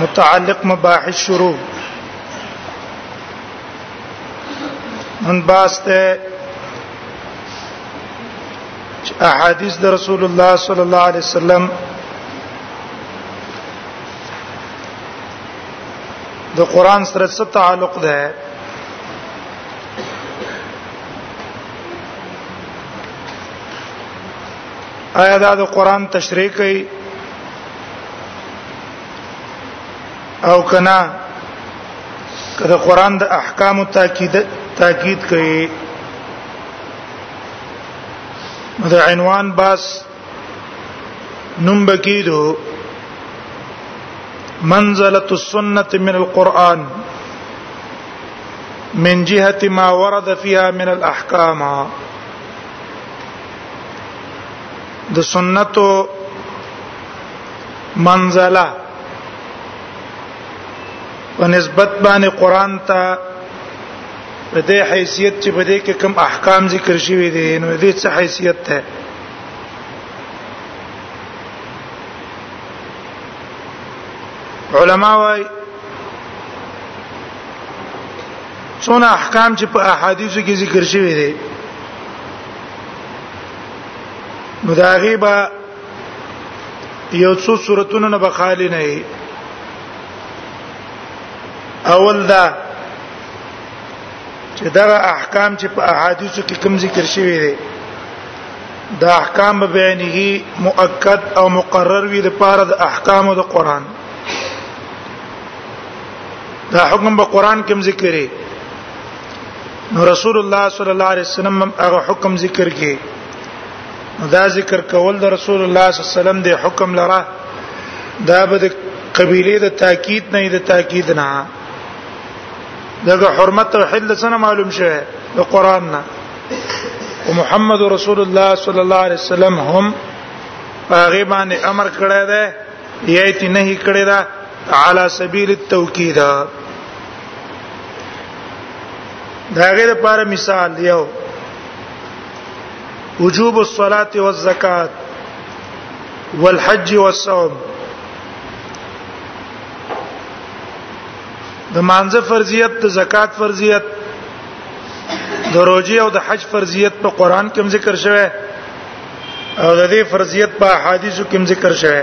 متعلق مباحث شروع من باسته احادیث د رسول الله صلی الله علیه وسلم د قران سره څه تعلق ده آیا دا د قران تشریح کوي او کنا کله قران د احکام تاکید تاکید کوي د عنوان باس نوم بکیدو منزله السنه من القران من جهه ما ورد فيها من الاحکام د سنتو منزله په نسبت باندې قران ته په دې حیثیت چې په دې کې کوم احکام ذکر شوی دي نو دې څه حیثیت ده علما وايي څونه احکام چې په احادیثو کې ذکر شوی دي نو دا غیبا یو څو صورتونو نه بخالی نه اول دا چې دا احکام چې په احادیثو کې کوم ذکر شوی دی دا احکام به بیانېږي مؤکد او مقرر وي د پاره د احکامو د قران دا حکم به قران کې ذکر دی نو رسول الله صلی الله علیه وسلم هغه حکم ذکر کې دا ذکر کول د رسول الله صلی الله علیه وسلم د حکم لره دا به د قبيله د تاکید نه د تاکید نه دغه حرمت او حل سره معلوم شوه د قران نه او محمد رسول الله صلی الله علیه وسلم هم هغه باندې امر کړی دی یایت نه کړی دا علی سبیل التوکید دا غیر لپاره مثال یو وجوب الصلاه والزکات والحج والصوم د مانزه فرضیت د زکات فرضیت د روزي او د حج فرضیت په قران کې ذکر شوی او د دې فرضیت په احادیثو کې ذکر شوی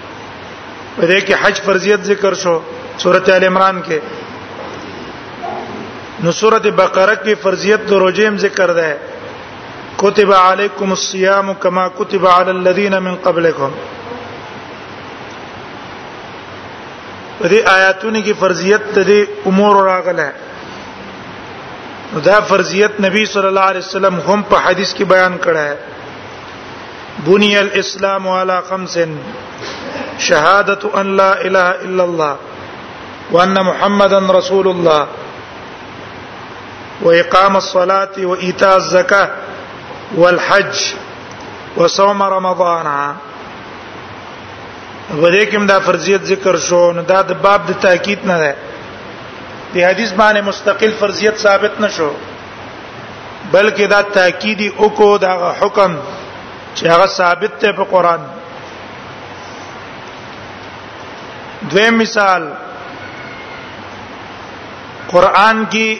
په دې کې حج فرضیت ذکر شو سورته ال عمران کې نو سورته بقره کې فرضیت د روزیم ذکر ده کتب علیکم الصیام کما کتب علی الذین من قبلکم په دې آیاتونو کې فرضیت ته دې امور راغله دا فرضیت نبی صلی الله علیه وسلم هم په حدیث کې بیان کړه بني الاسلام على خمس شهاده ان لا اله الا الله وان محمدا رسول الله واقام الصلاه وايتاء الزكاه والحج وصوم رمضان ودې کوم دا فرضیت ذکر شو نو دا د باب د تاکید نه ده د حدیث باندې مستقل فرضیت ثابت نشو بلکې دا تاکید وکړو دا حکم چې هغه ثابت دی په قران دویم مثال قران کې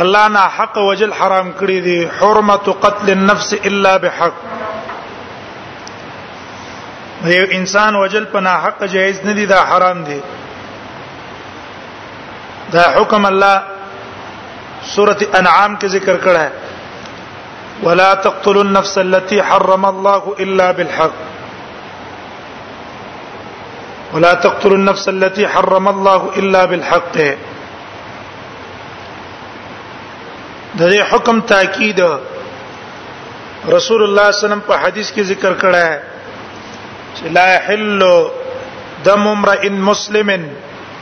الله نه حق وجل حرام کړی دی حرمت قتل النفس الا بحق یو انسان وجل په ناحق جایز نه دی دا حرام دی دا حکم الله سورته انعام کې ذکر کړه ولا تقتلوا النفس التي حرم الله الا بالحق ولا تقتلوا النفس التي حرم الله الا بالحق د دې حکم تاکید رسول الله صلی الله علیه وسلم په حدیث کې ذکر کړه چې لا يحل دم امرئ مسلم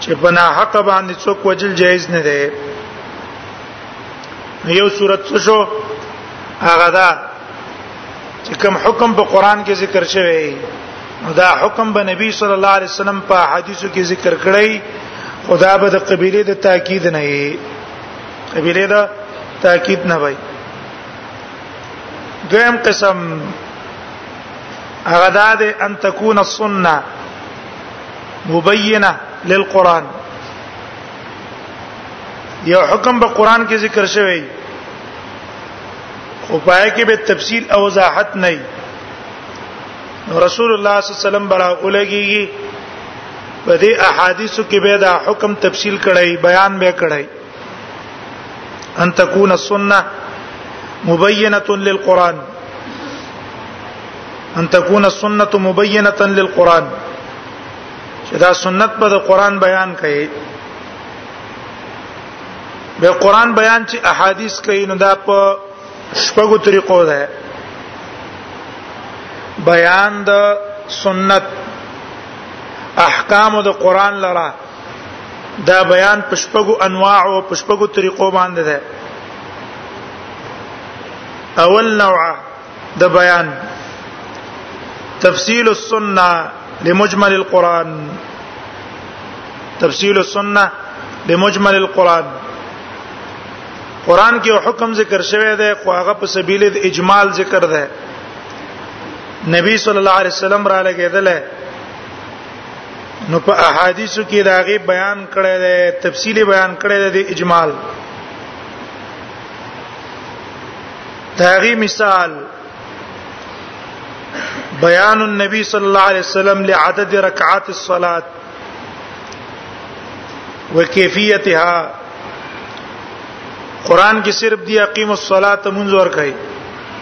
چې په ناحق باندې څوک وجل جایز نه دی یو صورت څه شو هغه دا چې کوم حکم په قران کې ذکر شوی دی دا حکم به نبی صلی الله علیه وسلم په حدیثو کې ذکر کړی خدا به د قبيله د تاکید نه وي قبيله د تاکید نه وي دویم قسم هغه د ان تکون السنه مبینه للقران یو حکم په قران کې ذکر شوی خو پای کې به تفصیل او وضاحت نه رسول الله صلی الله علیه وسلم برا اولګي په دې احادیثو کې به دا حکم تفصیل کړی بیان به کړی ان تكون السنه مبينه للقران ان تكون السنه مبينه للقران چې دا سنت په قران بیان کړي به قران بیان چې احادیث کوي نو دا په شپږو طریقو ده بیان د سنت احکام د قران لره دا بیان پشپغو انواع او پشپغو طریقو باندې ده اول نوع د بیان تفصيل السنه لمجمل القران تفصيل السنه لمجمل القران قران کې حکم ذکر شوی دی خو هغه په سبیل د اجمال ذکر دی نبی صلی الله علیه وسلم را لګیدل نو په احادیثو کې داغه بیان کړی دی تفصیلی بیان کړی دی د اجمال داغه مثال بیان النبي صلی الله علیه وسلم لعدد رکعات الصلاه وکیفیتها قران کې صرف دی اقیم الصلاه منذ ور کوي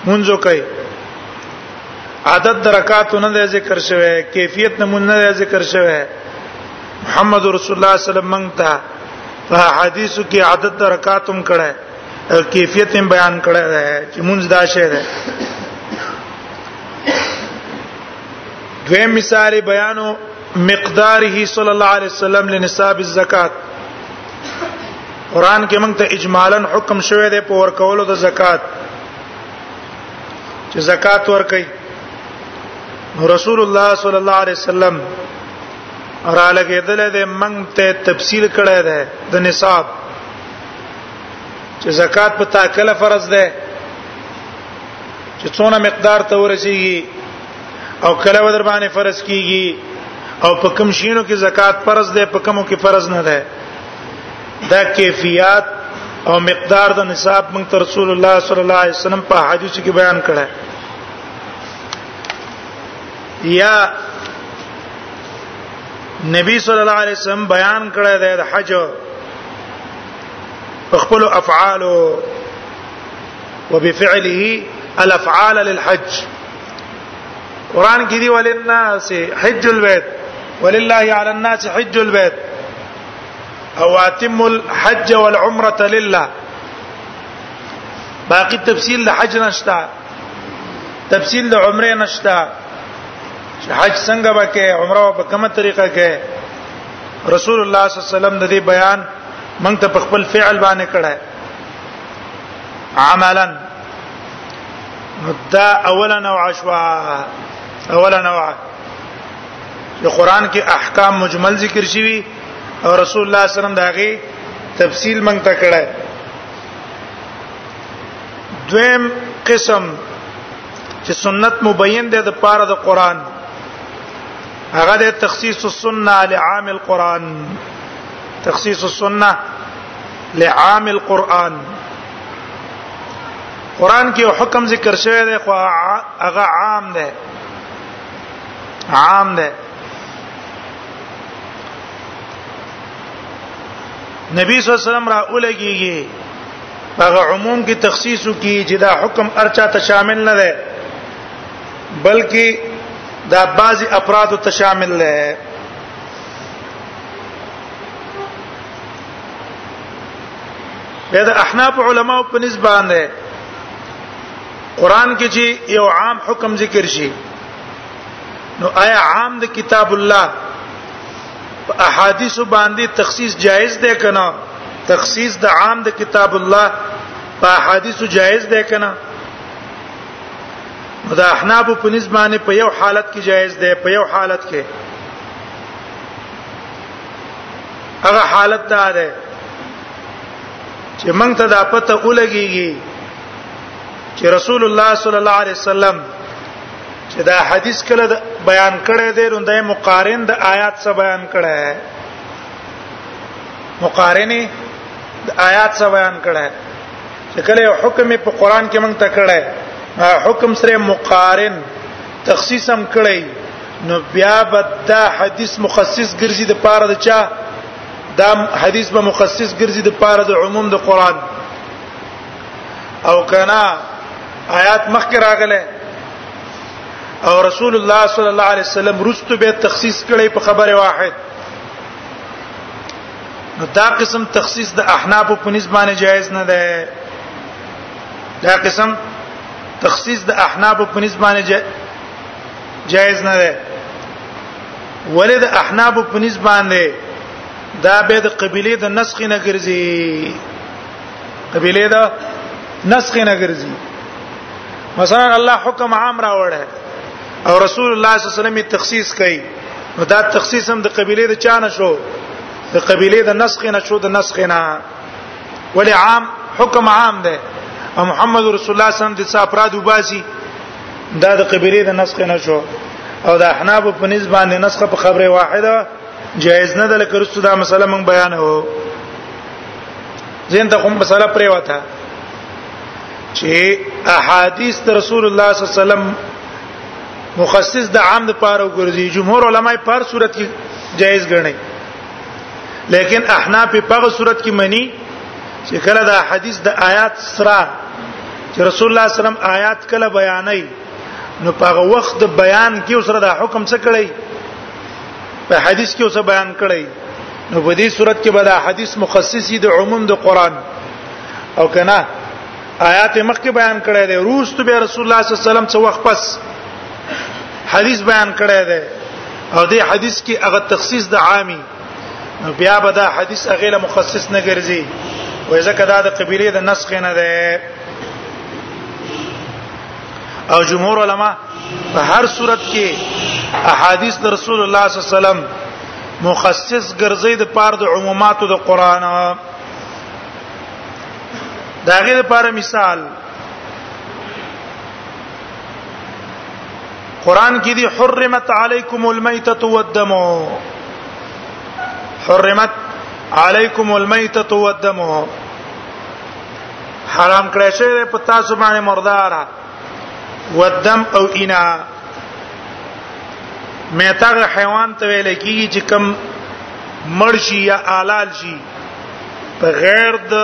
منذ کوي عدد درکات نه ذکر شوی کیفیت نمونه ذکر شوی محمد رسول الله صلی الله علیه وسلم مونږ ته په حدیثو کې عدد درکاتم کړه کیفیت هم بیان کړه چې مونږ دا شی ده دویم مثال بیانو مقداره صلی الله علیه وسلم لنصاب الزکات قران کې موږ ته اجمالا حکم شوی دی په ورکولو د زکات چې زکات ورکړي رسول الله صلی الله علیه وسلم را لګیدل د منګ ته تفصیل کړی دی د نصاب چې زکات په تاکله فرض ده چې څونه مقدار ته ورسیږي او کله ودر باندې فرض کیږي او په کوم شینو کې زکات فرض ده په کومو کې فرض نه ده دا کیفیت او مقدار د نصاب موږ تر رسول الله صلی الله علیه وسلم په حدیث کې بیان کړه یا نبی صلی الله علیه وسلم بیان کړه د حج خپل افعال وبفعله الافعال للحج قران کې دی وللناس حج البيت ولله على الناس حج البيت او اتم الحج والعمره لله باقي تفصيل د حج نشتا تفصيل د عمره نشتا حج څنګه وکه عمره په کومه طریقه کې رسول الله صلی الله علیه وسلم د دې بیان موږ ته په خپل فعل باندې کړه عملا دا اولا نوع شوا اولا نوع نو قران کې احکام مجمل ذکر شوی او رسول الله صلی الله علیه وسلم داغه تفصیل مونږ ته کړه دویم قسم چې سنت مبین ده د پاره د قران هغه د تخصیص السنه لعام القران تخصیص السنه لعام القران قران کې حکم ذکر شوی دی خو هغه عام دی عام ده نبی صلی الله علیه وسلم را اولګيږي هغه عموم کې تخصیص کی چې دا حکم ارچا ته شامل نه ده بلکې دا بعض افراد ته شامل ده دا احناف علماء په نسبت باندې قران کې چې یو عام حکم ذکر شي نو آیا عام د کتاب الله په احادیث باندې تخصیص جایز دی کنه تخصیص د عام د کتاب الله په احادیث جایز دی کنه دا احناب په نسبانه په یو حالت کې جایز دی په یو حالت کې هغه حالت دا ده چې موږ ته دا پته ولګيږي چې رسول الله صلی الله علیه وسلم چې دا حدیث کله بیان کړی دی نو دای مقارن د آیات سره بیان کړی مقارنه د آیات سره بیان کړی چې کله حکم په قران کې مونږ ته کړی حکم سره مقارن تخصیص هم کړی نو بیا به دا حدیث مخصص ګرځي د پاره د چا دا حدیث به مخصص ګرځي د پاره د عموم د قران او کنا آیات مخکې راغله او رسول الله صلی الله علیه وسلم رستو به تخصیص کړي په خبره واحد نو دا قسم تخصیص د احناف په نسبانه جایز نه ده دا قسم تخصیص د احناف په نسبانه جایز نه ده ولید احناف په نسبانه دا به د قبيله د نسخ نه ګرځي قبيله دا نسخ نه ګرځي مثلا الله حکم عام راوړی او رسول الله صلی الله علیه وسلم تخصیص کړي نو دا تخصیص هم د قبيله د چانه شو د قبيله د نسخ نه شو د نسخ نه ولی عام حکم عام ده او محمد رسول الله صلی الله علیه وسلم د صفراد وباسي دا د قبيله د نسخ نه شو او د احناب په نسبت باندې نسخ په خبره واحده جائز نه ده لکه رسول دا مسله مونږ بیان هو زین ته کوم مسله پرې وته چې احادیث د رسول الله صلی الله علیه وسلم مخصص د عام د پاره وګرځي جمهور علما په هر صورت کې جایز ګڼي لیکن احناف په هغه صورت کې مني چې کله دا حدیث د آیات سره چې رسول الله صلی الله علیه وسلم آیات کله بیانې نو په هغه وخت د بیان کې سره دا حکم څه کړی په حدیث کې اوسه بیان کړی نو په دې صورت کې بل حدیث مخصصي د عموم د قران او کنا آیات مخکې بیان کړی دی روست به رسول الله صلی الله علیه وسلم څو وخت پس حدیث بیان کړی دی او دې حدیث کې هغه تخصیص د عامي بیا به دا حدیث هغه له مخصص نه ګرځي وای ځکه دا د قبيله د نسخ نه ده او جمهور علما په هر صورت کې احادیث د رسول الله صلی الله علیه وسلم مخصص ګرځي د پاره د عموماتو د قران دا غي د پاره مثال قران کې دي حرمت علیکم المیتۃ والدم حرمت علیکم المیتۃ والدم حرام کړی شوی په تاسو باندې مردار ودم او انا میتاغ حیوان ته ویل کیږي چې کم مرشي یا آلال شي په غیر د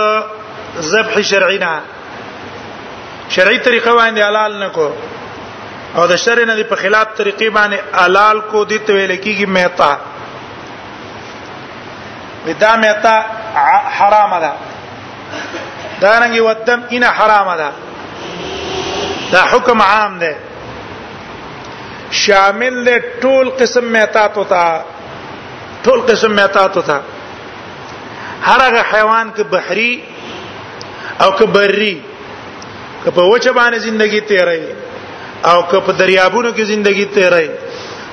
ذبح شرعي نه شرعي طریقه باندې آلال نه کو او د شرع نه په خلاف طریقې باندې آلال کو دي ته ویل کیږي میتا ودا میتا حرام ده دا رنګي ودم ان حرام ده دا حکم عام ده شامل ده ټول قسم میتات ہوتا ټول قسم میتات ہوتا هر هغه حیوان کې بحري او کې بري که په وچه باندې ژوندۍ تیرای او که په دریابونو کې ژوندۍ تیرای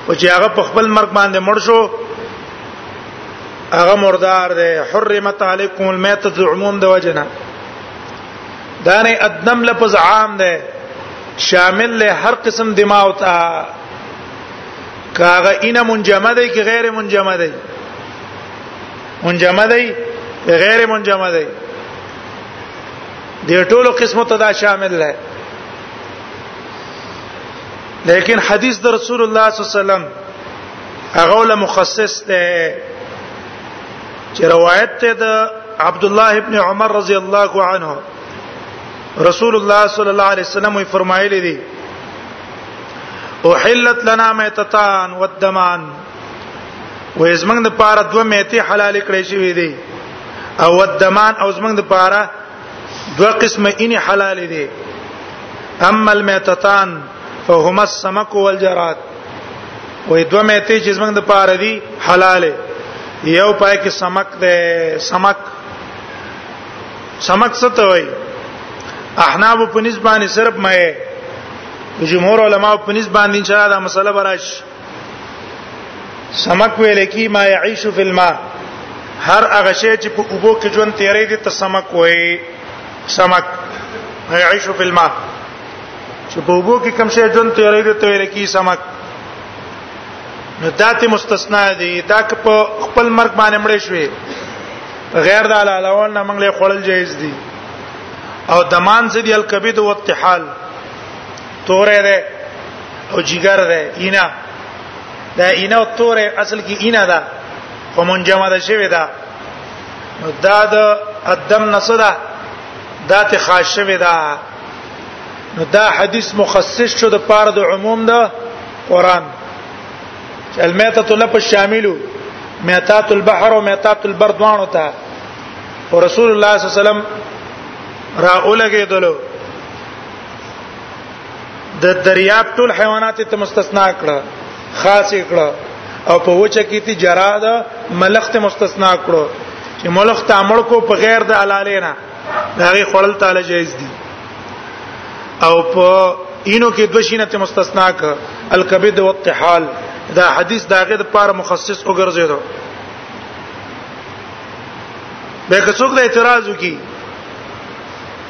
او چې هغه په خپل مرګ باندې مړ شو هغه مردار دی حرمت علیکم المیتۃ عموم د وجنا دا نه ادنم لفظ عام دی شامل له هر قسم دماء او تا کاغه اینه منجمه دی که غیر منجمه دی منجمه دی غیر منجمه دی د ټولو قسمو ته دا شامل دی لیکن حدیث د رسول الله صلی الله علیه وسلم هغه ول مخصص ده چې روایت ته د عبد الله ابن عمر رضی الله عنه رسول الله صلی الله علیه وسلم وی فرمایلی دي احلت لنا میتتان والدمان و زمنګ د پاره دوه میته حلال کړی شوې دي او الدمان او زمنګ د پاره دوه قسمه ان حلال دي اما المیتتان فهما السمك والجراد وې دوه میته چې زمنګ د پاره دي حلال یو پای کې سمک ده سمک سمک څه ته وایي احناب په نسبت باندې صرف مې جمهور علما په نسبت باندې انشاء الله دا مسله براش سمک ویل کی ما یعيش فی الماء هر هغه شی چې په اوبو کې ژوند تیرې دي ته سمک وای سمک یعيش فی الماء چې په اوبو کې کم شی ژوند تیرې دي ته ویل کی سمک نو داتې مستثنا دي دا که په خپل مرګ باندې مړې شوې غیر د علاوه نه موږ له خړل جایز دي او دمان زدي الکبد او التحال توره ده او جګر ده اینا دا اینا او توره اصل کې اینا ده او منجمه ده شوی ده نو دا د ادم نصدا دا ته خاص شوی ده نو دا حدیث مخصص شو د پاره د عموم ده قران المیتۃ لپ شاملو میتات البحر او میتات البر دوانو ته او رسول الله صلی الله علیه وسلم را اولګې دلو د دریاب ټول حیوانات ته مستثنا کړه خاص کړه او په وچه کې تی جراد ملخ ته مستثنا کړه چې ملخ ته امر کو په غیر د حلاله نه هغه خړل تعالی جایز دي او په اینو کې دوه شینه ته مستثنا کړه الکبد والطحال دا حدیث داغه د پاره مخصص وګرځیدو به که څوک د اعتراض وکي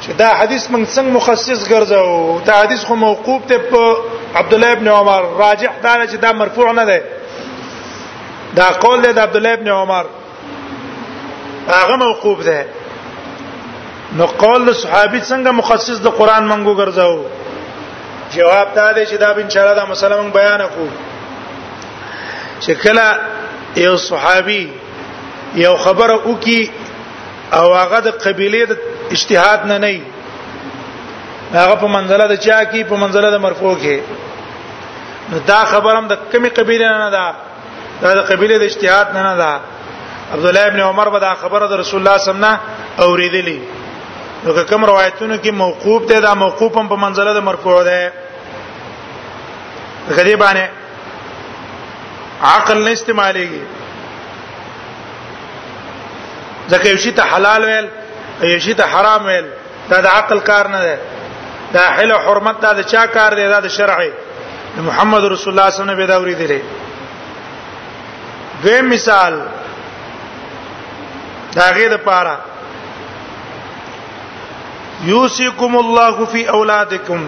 چې دا حدیث موږ څنګه مخصص ګرځاو دا حدیث خو موقوف ته په عبد الله ابن عمر راجح دا چې دا مرفوع نه دی دا قول دی د عبد الله ابن عمر هغه موقوف دی نو قول د صحابي څنګه مخصص د قران منګو ګرځاو جواب دا دی چې دا ان شاء الله دا مسله موږ بیان کو چې کله یو صحابي یو خبره وکي او هغه د قبيله د اجتهاد نه نه هغه په منزله د چا کې په منزله د مرفوع کې نو دا خبرم د کمی قبيله نه ده دا د قبيله د اجتهاد نه نه ده عبد الله ابن عمر به دا خبره د رسول الله صلی الله علیه وسلم اوریدلی نو کوم روایتونو کې موقوف ده دا موقوفم په منزله د مرفوع ده غریبانه عقل نه استعمالېږي ځکه یو شی ته حلال ویل یو شی ته حرام ویل دا د عقل کار نه دی دا حل او حرمت دا د چا کار دی دا د شرعي محمد رسول الله صلی الله علیه وسلم به دا ورېدل دوی مثال دا غي د پاره یوسیکم الله فی اولادکم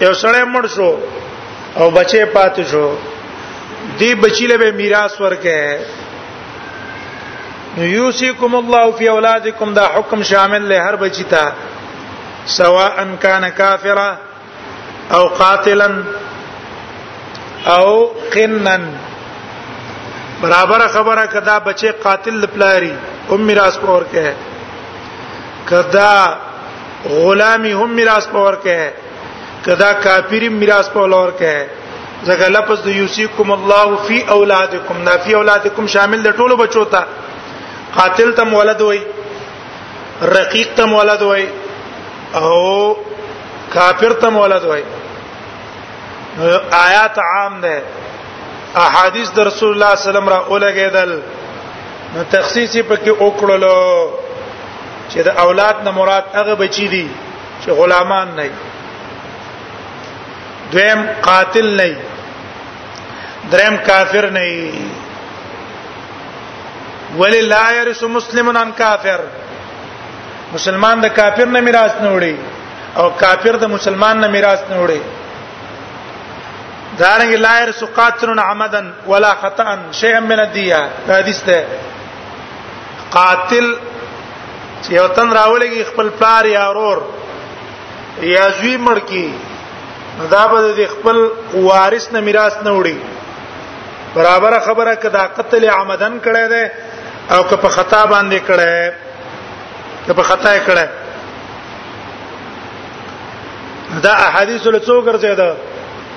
یو سړی مړ شو او بچي پاتې شو دی بچی له میراث ورکه نو یوسیکم الله فی اولادکم دا حکم شامل له هر بچی ته سواء کان کافرا او قاتلا او قنن برابر خبره کدا بچي قاتل پلاری ام میراث پور کې کدا غلامی هم میراث په ورکه کدا کافر میراث په ورکه ځکه لفظ د یوسیکم الله فی اولادکم نا فی اولادکم شامل د ټولو بچو ته قاتل تم ولد وای رقیق تم ولد وای او کافر تم ولد وای آیات عام ده احادیث در رسول الله صلی الله علیه وسلم را اولګیدل نو تخصیص پکې وکړلو چې د اولاد نه مراد هغه بچی دي چې غلامان نه دي دویم قاتل نه دي دریم کافر نه دي ولی لا يرث مسلمن عن کافر مسلمان د کافر نه میراث نه وړي او کافر د مسلمان نه میراث نه وړي دارنګ لا يرث قاتل عمدا ولا خطا شيئا من الديه حدیث ده قاتل چې یو تن راولېږي خپل پلار یا ورور یا زوی مړ کی دا به د خپل وارث نه میراث نه وړي برابر خبره کدا قتل عمدن کړه ده او که په خطا باندې کړه که په خطا کړه دا احادیث له څو ګرځیدا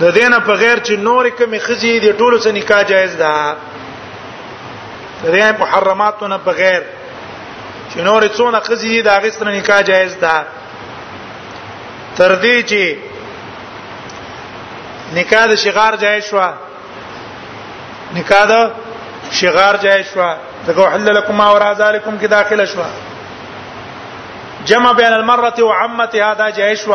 د دینه په غیر چې نور کومې خزي دي ټولو سره نکاح جایز ده د دې محرماتو نه بغیر چې نور څونه خزي دي دا غسر نکاح جایز ده تر دې چې نکاح د شغار جایز شو نکاح د شغار جایز شو دغه حل لكم ما وراء ذلكم کې داخله شو جمع بین المرأه وعمتها دا جایز شو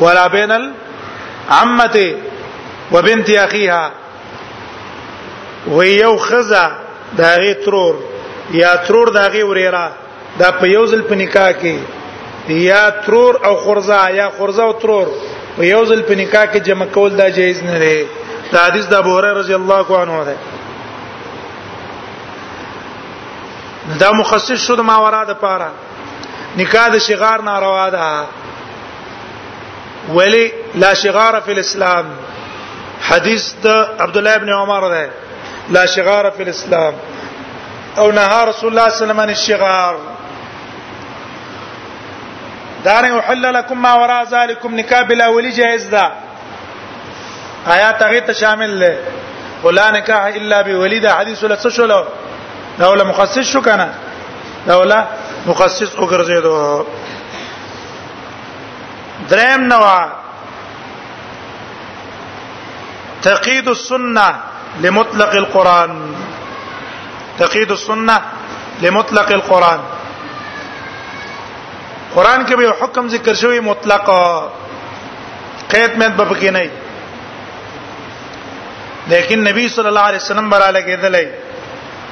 ولا بین العمته وبنت اخیها ویو خزا داغه ترور یا ترور داغه وریرا دا په یو ځل په نکاح کې یا ترور او خرزا یا خرزا او ترور په یو ځل په نکاح کې جمع کول دا جایز نه دی دا حدیث د ابو هريره رضی الله عنه ده دا مخصص شو د ماورا د پاره نکاح د شغار ناروا ده ولی لا شغار فی الاسلام حدیث د عبد الله ابن عمر ده لا شغار فی الاسلام او نهى رسول الله صلی الله علیه وسلم عن الشغار دار وحل لكم ما وراء ذلكم نکاح بلا ولی جائز ده آیات هغه ته شامل ده ولا نکاح الا بولی ده حدیث ولا څه شول دا ولا مخصص شو کنه دا ولا مخصص وګرځیدو دریم نو تقید السنه لمطلق القران تقید السنه لمطلق القران قران کې به حکم ذکر شوی مطلق قید مې په کې نه لیکن نبی صلی الله علیه وسلم برا لګیدلې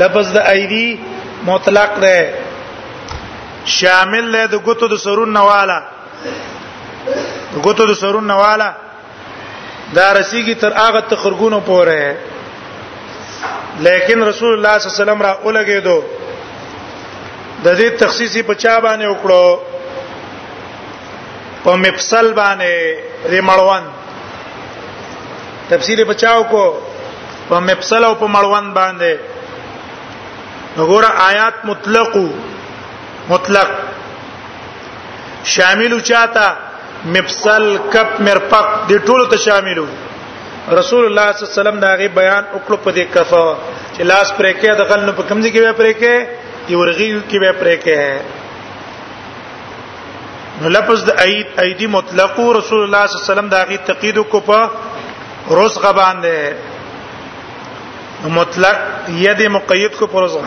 لفظ د ايدي مطلق دی شامل دی د ګوتو د سرون نواله د ګوتو د سرون نواله دا رسیږي تر هغه تخرګونو پورې لیکن رسول الله صلی الله علیه وسلم را اولګې دو د دې تخصیصي په چا باندې وکړو په مفصل باندې ریمړوان تفسیر بچاو کو په مفصل او په مړوند باندې وګوره آیات مطلق مطلق شامل چاته مفصل کپ مرفق دې ټولو ته شاملو رسول الله صلی الله علیه وسلم دا غي بیان وکړو په دې کفه چې لاس پرې کې د غل نو په کمزې کې به پرې کې یو رغي کې به پرې کې نو لفظ د ايد ايدي مطلق رسول الله صلی الله علیه وسلم دا غي تقید کو په رزق باندې مطلق ید مقید کو پر رزق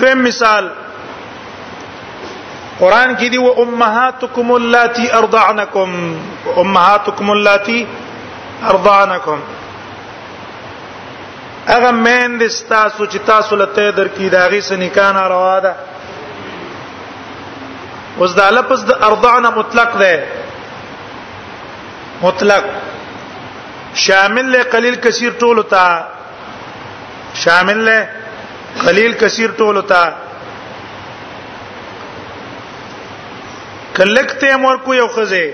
دویم مثال قران کې دی و امهاتکم اللاتي ارضعنکم امهاتکم اللاتي ارضعنکم هغه مین د تاسو چې تاسو لته درکې دا غي سنکان روا ده اوس دا لفظ د ارضعنا مطلق ده مطلق شامل له قلیل کثیر ټول تا شامل له قلیل کثیر ټول تا کلک ته مور کو یو خزه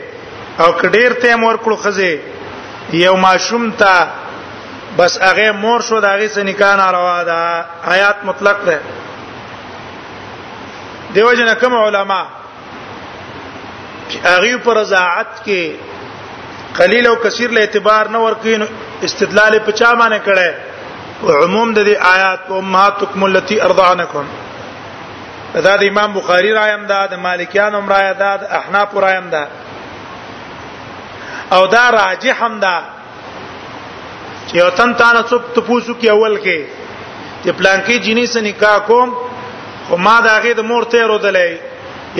او کډیر ته مور کړو خزه یو ماشوم ته بس هغه مور شو دا غي سن نکاح ناروا ده آیات مطلق ده دیو جن کوم علما چې هغه پر رضاعت کې قلیل او کثیر له اعتبار نه ورکین استدلال په چا باندې کړي عموم د دې آیات او امهاتکم التي ارضعنکم دا د امام بخاری رایم ده د مالکیان هم رایم ده د احناف رایم ده او دا راجح هم ده چې یو تن تا نه څوک تپوسو کې اول کې چې پلان کې جنې سره نکاح کوم خو ما دا غي د مور تیر ودلې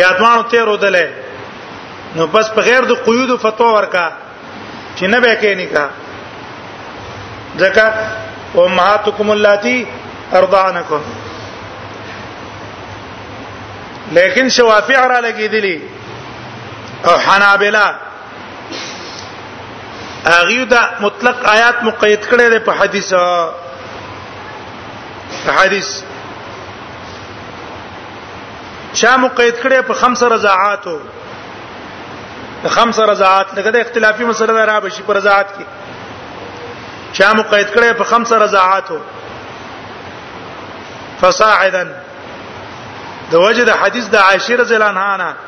یا دوانو تیر ودلې نو بس په غیر د قیود فتوا ورکا چې نه به کې نکاح ځکه امهاتکم اللاتی ارضعنکم لیکن شوافع را لګیدلی او حنابلہ هغه دا مطلق آیات مقید کړي په حدیث حدیث چا مقید کړي په خمس رضاعاتو د خمس رضاعات لکه د اختلافي مسله ده را بشي پر رضاعت کې چا مقید کړي په خمس رضاعاتو فصاعدا د وجه د حدیث د عائشه رضی الله عنها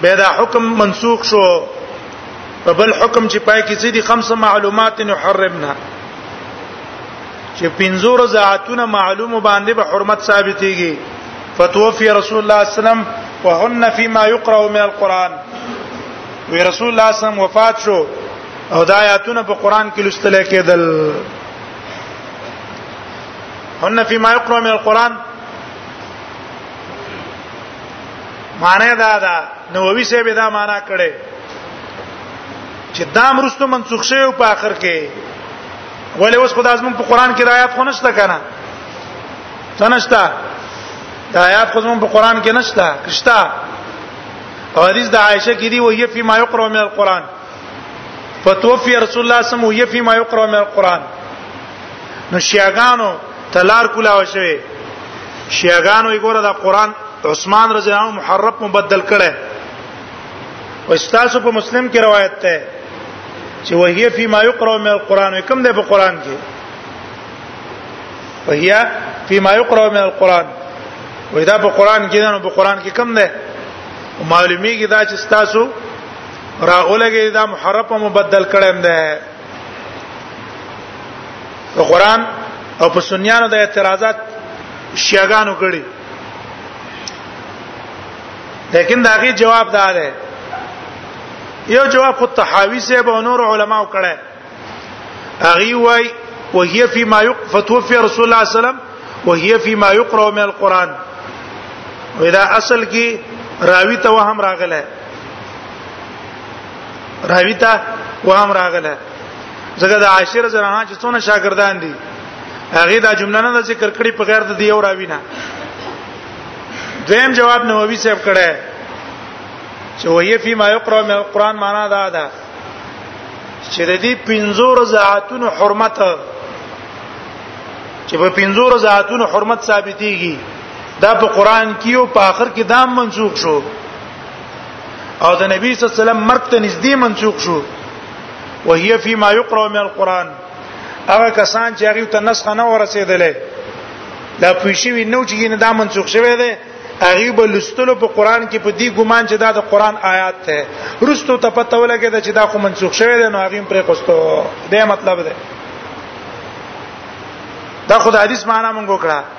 به دا حکم منسوخ شو په بل حکم چې پای کې سيدي خمس معلومات نحرمنا چې پنځور زعاتونه معلوم باندې به حرمت ثابتيږي فتوفي رسول الله صلی الله علیه وسلم وهن فيما يقرأ من القرآن وی رسول الله صلی الله علیه وسلم وفات شو او دا آیاتونه په قران کې لوستل کېدل هن فيما يقرأ من القرآن معنی دا ده نووي سه به دا معنی کړي چې دا مرستو منسوخ شوی په اخر کې ولې اوس خدای زمون په قران کې د آیات خو نشته کنه څنګه د آیات خو زمون په قران کې نشته کښتا او حدیث د عائشه کې دی وهي فی ما یقرأ من القرآن فتوفی رسول الله صلی الله علیه وسلم وهي فی ما یقرأ من القرآن نو شیعاګانو تلار کولا وشوي شیعاګانو یې ګوره دا قران عثمان رضی الله عنه محرف مبدل کړي او استاسو په مسلم کې روایت ده چې وهي فی ما یقرأ من القرآن کوم ده په قران کې وهي فی ما یقرأ من القرآن وې دا په قران کې نه په قران کې کم ده معلومیږي دا چې تاسو راغولګي دا محرف مبدل کړم ده په قران او په سنیانو د اعتراضات شیعاګانو کړي لیکن دا غي جواب دا ده یو جواب خود تحاوی سے به نور علما کړه اغي وای وهي فيما يق فتوفي رسول الله صلى الله عليه وسلم وهي فيما يقرأ من القرآن ودا اصل کې راوی ته وهم راغله راوی ته وام راغله زګه د عاشر زرانه چې څونه شاګردان دي هغه دا جمله نه ذکر کړي په غیر د دیو راوی نه دویم جواب نووي صاحب کړه چې وایي فی ما یقرأ من القرآن معنا دا ده چې د دې پنځو رضاعتونو حرمت چې په پنځو رضاعتونو حرمت ثابتېږي دا په قرآن کې او په آخر کې دام منسوخ شو او د نبی صلی الله علیه وسلم مرګ ته نږدې منسوخ شو وهي فيما يقرأ من القرآن هغه کسان چې هغه ته نسخه نه ورسېدلې دا پوښیوي نو چې نه دا منسوخ شوی دی هغه به لستلو په قران کې په دې ګمان چې دا د قران آیات ده رستو ته پته ولګی دا چې دا خو منسوخ شوی دی نو هغه پرې قستو دا مطلب ده دا خدای حدیث معنا مونږ وکړه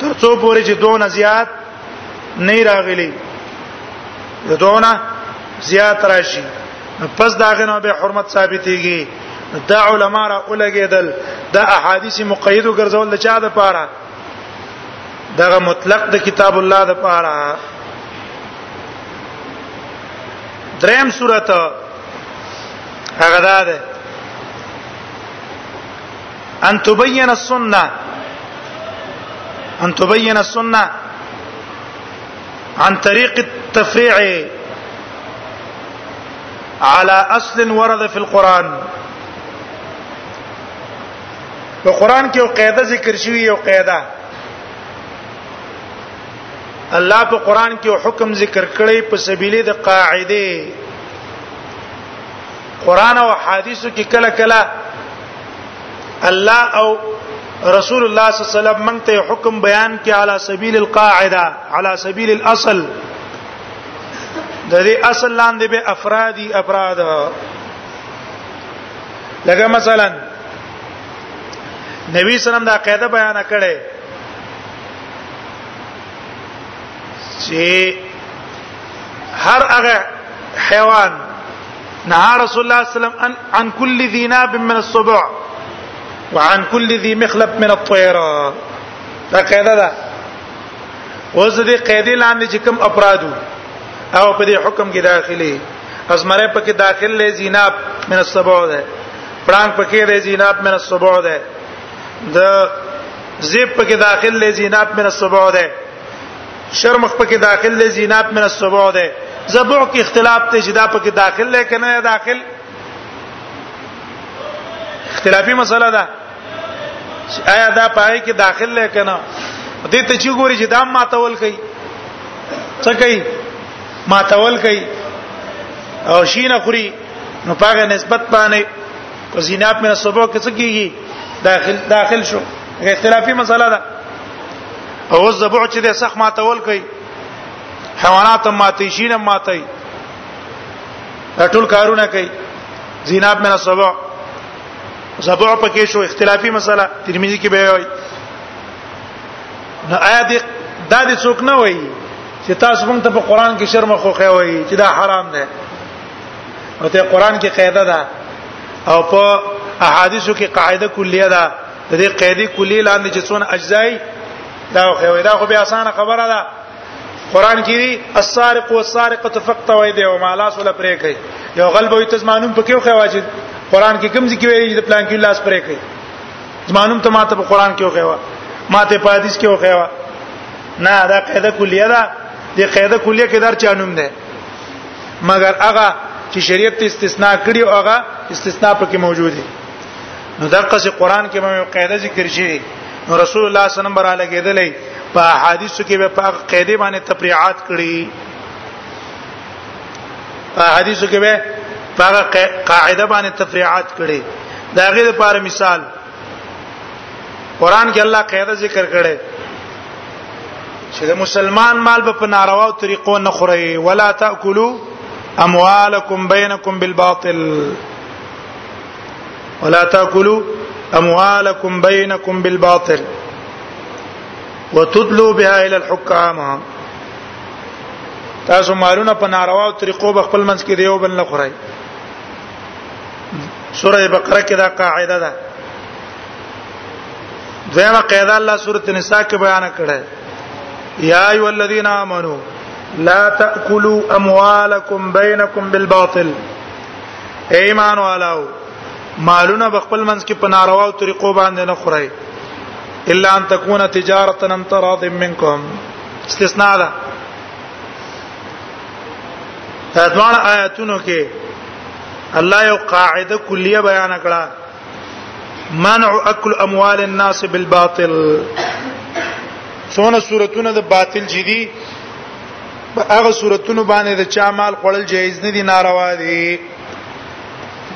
تر څو پورې چې دونه زیات نه راغلي دونه زیات راشي پس دا غنه به حرمت ثابتيږي دا علما را اولګېدل دا احادیث مقید ګرځول د چا د پاره دغه مطلق د کتاب الله د پاره دریم سورته هغه ده ان تبين السنه ان تبين السنه عن طريق التفريع على اصل ورد في القران په قران کې یو قاعده ذکر شوی یو قاعده الله په قران کې حکم ذکر کړی په سبیله د قاعده قران او حدیثو کې کله کله الله او رسول الله صلی الله علیه وسلم مونږ ته حکم بیان کړي علی سبیل القاعده علی سبیل الاصل د دې اصل لاندې به افرادی افراد لکه مثلا نبی سلام دا قاعده بیان کړي چې هر هغه حیوان نهى رسول الله صلى الله عليه وسلم عن, عن كل ذي ناب من السبع وعن كل ذي مخلب من الطير دا قاعده ده اوس دې قاعده لاندې چې کوم افرادو او په دې حکم کې داخلي ازمره په کې داخل لې زیناب من السبع ده پړانګ په کې لې زیناب من السبع ده د زیب په کې داخل لې زیناب من السبع ده شرم خپل کې داخل دی زینات من السبع ده زبع کې اختلاف ته چې دا پکې داخل دی کنه داخل اختلافي مسله ده آیا دا پای کې داخل دی کنه دې ته چې ګوري چې دا ماتول کوي څه کوي ماتول کوي او شینه خوري نو پاګه نسبت باندې کو زینات من السبع کې څه کیږي داخل داخل شو اختلافي مسله ده او زبع چې د سخ ماتول کوي حیوانات ماتي شین ماتي ټول کارونه کوي زیناب من السبع زبع پکې شو اختلافي مسله ترمذی کې به وایي نو آیا دې دا دې څوک نه وایي چې تاسو موږ ته په قران کې شرم خو خو وایي چې دا حرام ده او ته قران کې قاعده ده او په احادیثو کې قاعده کلیه ده د دې قیدی کلی لاندې چې څونه اجزای دا خو دا خو به اسانه خبره ده قران کې دی السارق والسارقه فقطوا ايديهما لا سول پرې کوي یو غلب وي تزمانون پکې خو واجب قران کې کوم ذکر ویلي چې پلان کې لاس پرې کوي زمانون ته ماته په قران کې وخوا ماته په حدیث کې وخوا نه دا قاعده کلیه ده د قاعده کلیه کې در چانوم ده مګر هغه چې شریعت استثناء کړی او هغه استثناء پکې موجود دی نو دا قصې قران کې مې قاعده ذکر شي نو رسول الله صلی الله علیه وسلم براله کېدلې په حدیثو کې به په قاعده باندې تفریعات کړي په حدیثو کې به په قاعده باندې تفریعات کړي دا غیر لپاره مثال قران کې الله قاعده ذکر کړي چې د مسلمان مال په ناروا طریقو نه خوري ولا تاکلوا اموالکم بینکم بالباطل ولا تاكلوا اموالكم بينكم بالباطل وتدلوا بها الى الحكام تاسو مالونه په ناروا طریقو به خپل منځ کې دیو بل نه خورای سوره بقره کې دا قاعده ده دویمه قاعده الله سوره نساء کې بیان کړه یا ایو الذین آمنو لا تاکلوا اموالکم بینکم بالباطل ایمان والاو مالونه بخپل منځ کې په نارواو طریقو باندې نه خورای الا ان تكون تجارتا ان تراض منکم استثناء ده دا دوه آیاتونو کې الله یو قاعده کلیه بیان کړه منع اكل اموال الناس بالباطل څونه صورتونه د باطل جدي په هغه صورتونو باندې د چا مال خړل جایز نه دي ناروا دي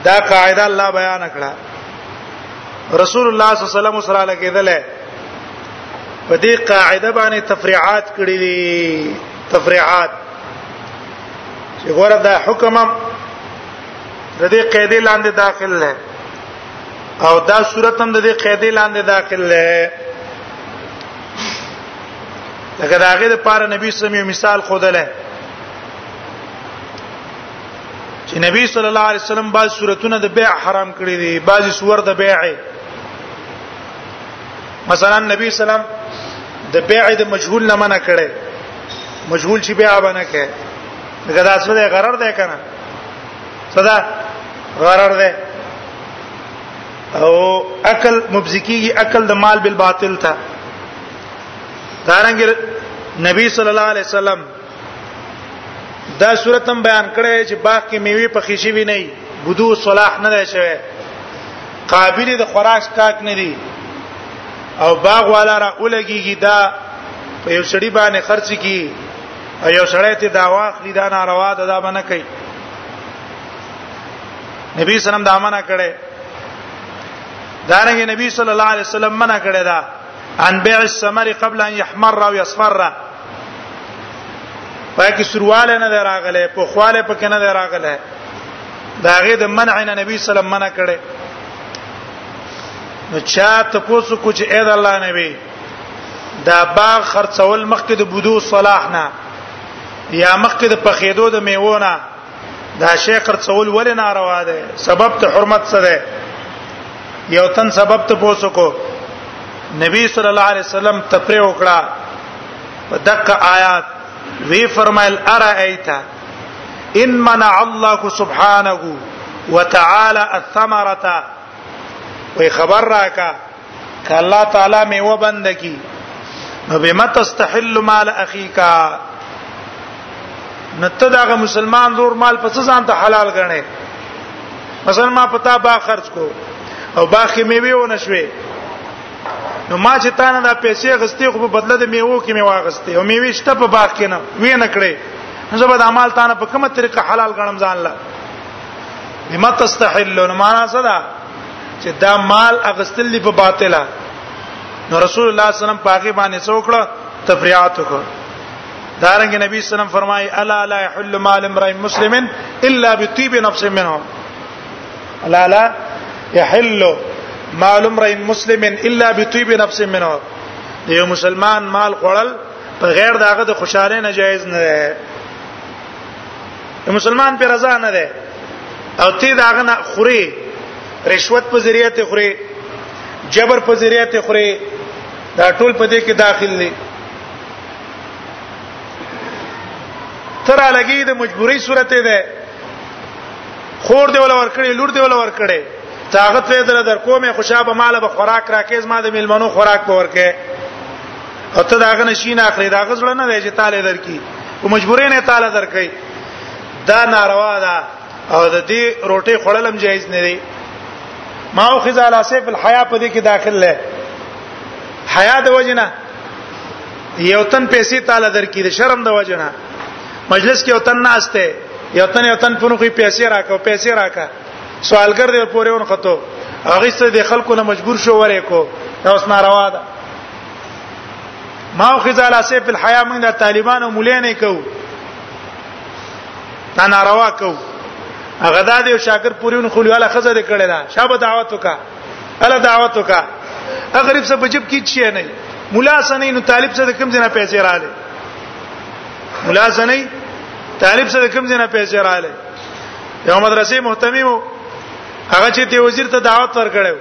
دا قاعده الله بیان کړه رسول الله صلی الله علیه وسلم سره لګیدل په دې قاعده باندې تفریعات کړې دي تفریعات چې ګوره دا حکم د دې قاعده لاندې داخل نه او دا صورت هم د دې قاعده لاندې داخل نه لکه دا هغه د پاره نبی صلی الله علیه وسلم مثال خودله چې نبی صلی الله علیه وسلم بعض صورتونه د بیع حرام کړی دي بعض صور د بیع مثلا نبی سلام د بیع د مجهول نه منع کړي مجهول چې بیع باندې کوي دا داسې ده غرر ده کنه صدا غرر ده او عقل مبزکیږي عقل د مال بالباطل ته دارنګ نبی صلی الله علیه وسلم دا صورت هم بیان کړی چې باغ کې میوه پخې شي وی نه بدو صلاح نه دی شوی قابل د خوراک کاک نه دی او باغ والا را اولګيږي دا په یو سړی باندې خرڅ کی او یو سړی ته دا واخلي دا ناروا ده دا باندې کوي نبی سلام دا منع کړي دارنګ نبی صلی الله علیه وسلم منع کړي دا عن بيع الثمر قبل ان يحمر او يصفر پاکي سرواله نه راغله په خواله پکې نه راغله داغه د منع نه نبی صلی الله علیه وسلم منع کړي نو چا ته پوسو کو چې اې د الله نبی دا باغ خرڅول مخکې د بودو صلاح نه یا مخکې د پخېدو د میوونه دا شی خرڅول ولې ناروا ده سبب ته حرمت څه ده یو تن سبب ته پوسوکو نبی صلی الله علیه وسلم تفریح وکړه په دغه آیات وی فرمایل ارایت ان منع الله سبحانه وتعالى الثمره وی خبر راکا ک الله تعالی می و بند کی نو بما تستحل مال اخیک نته داغه مسلمان زور مال پس ځان ته حلال غنه مثلا ما پتا با خرج کو او باخې میوه و نشوي نو ما چې تانه دا پیسې غستې خو په بدله د میوو کې می واغستې او میوه شته په باغ کې نه وې نه کړې نو زه به د عمل تانه په کومه طریقه حلال غنم ځان لا بما تستحلون معنا څه ده چې دا مال اغستل دی په باطله نو رسول الله صلی الله علیه وسلم پاګه باندې څوکړه تفریات وکړه دارنګ نبی صلی الله علیه وسلم فرمایي الا لا يحل مال امرئ مسلم الا بطيب نفس منه الا لا يحل مال امرئ مسلم الا بطيب نفس منه یو مسلمان مال خړل په غیر داغه د خوشاله ناجایز نه مسلمان پر رضا نه ده او تی داغه نه خوري رشوت په ذریعہ ته خوري جبر په ذریعہ ته خوري دا ټول په دې کې داخل دي تر لګي د مجبوري صورت ده خور دی ولا ورکړي لور دی ولا ورکړي طاقت دې در کومه خوشاله مال به خوراک راکې زما د میلمنو خوراک به ورکې او ته داغه نشین اخلي دا غزړه نه دی چې تعالی درکې او مجبورې نه تعالی درکې دا ناروا ده او د دې روټي خړلم جایز نه دی ما او خزا علی سیف الحیا په دې کې داخل لې حیا د وجنه یو تن پیسې تعالی درکې د شرم د وجنه مجلس کې یو تن ناشته یو تن یو تن پونو کې پیسې راکاو پیسې راکا سوالګر دې پورې ون خطو هغه څه د خلکو نه مجبور شو ورې کو دا اوس ناروا ده ما خو ځاله سیف الحیا موږ د طالبانو مولې نه کو دا ناروا کو هغه د یو شاګر پورین خو له خزه دې کړل شابه دعوت وکا اله دعوت وکا غریب سره بجب کی چی نه مولا سنې نو طالب سره کوم ځنه پیسې رااله مولا سنې طالب سره کوم ځنه پیسې رااله یو مدرسې مهتمي وو هغه چې ته وزیر ته دعوت ورکړو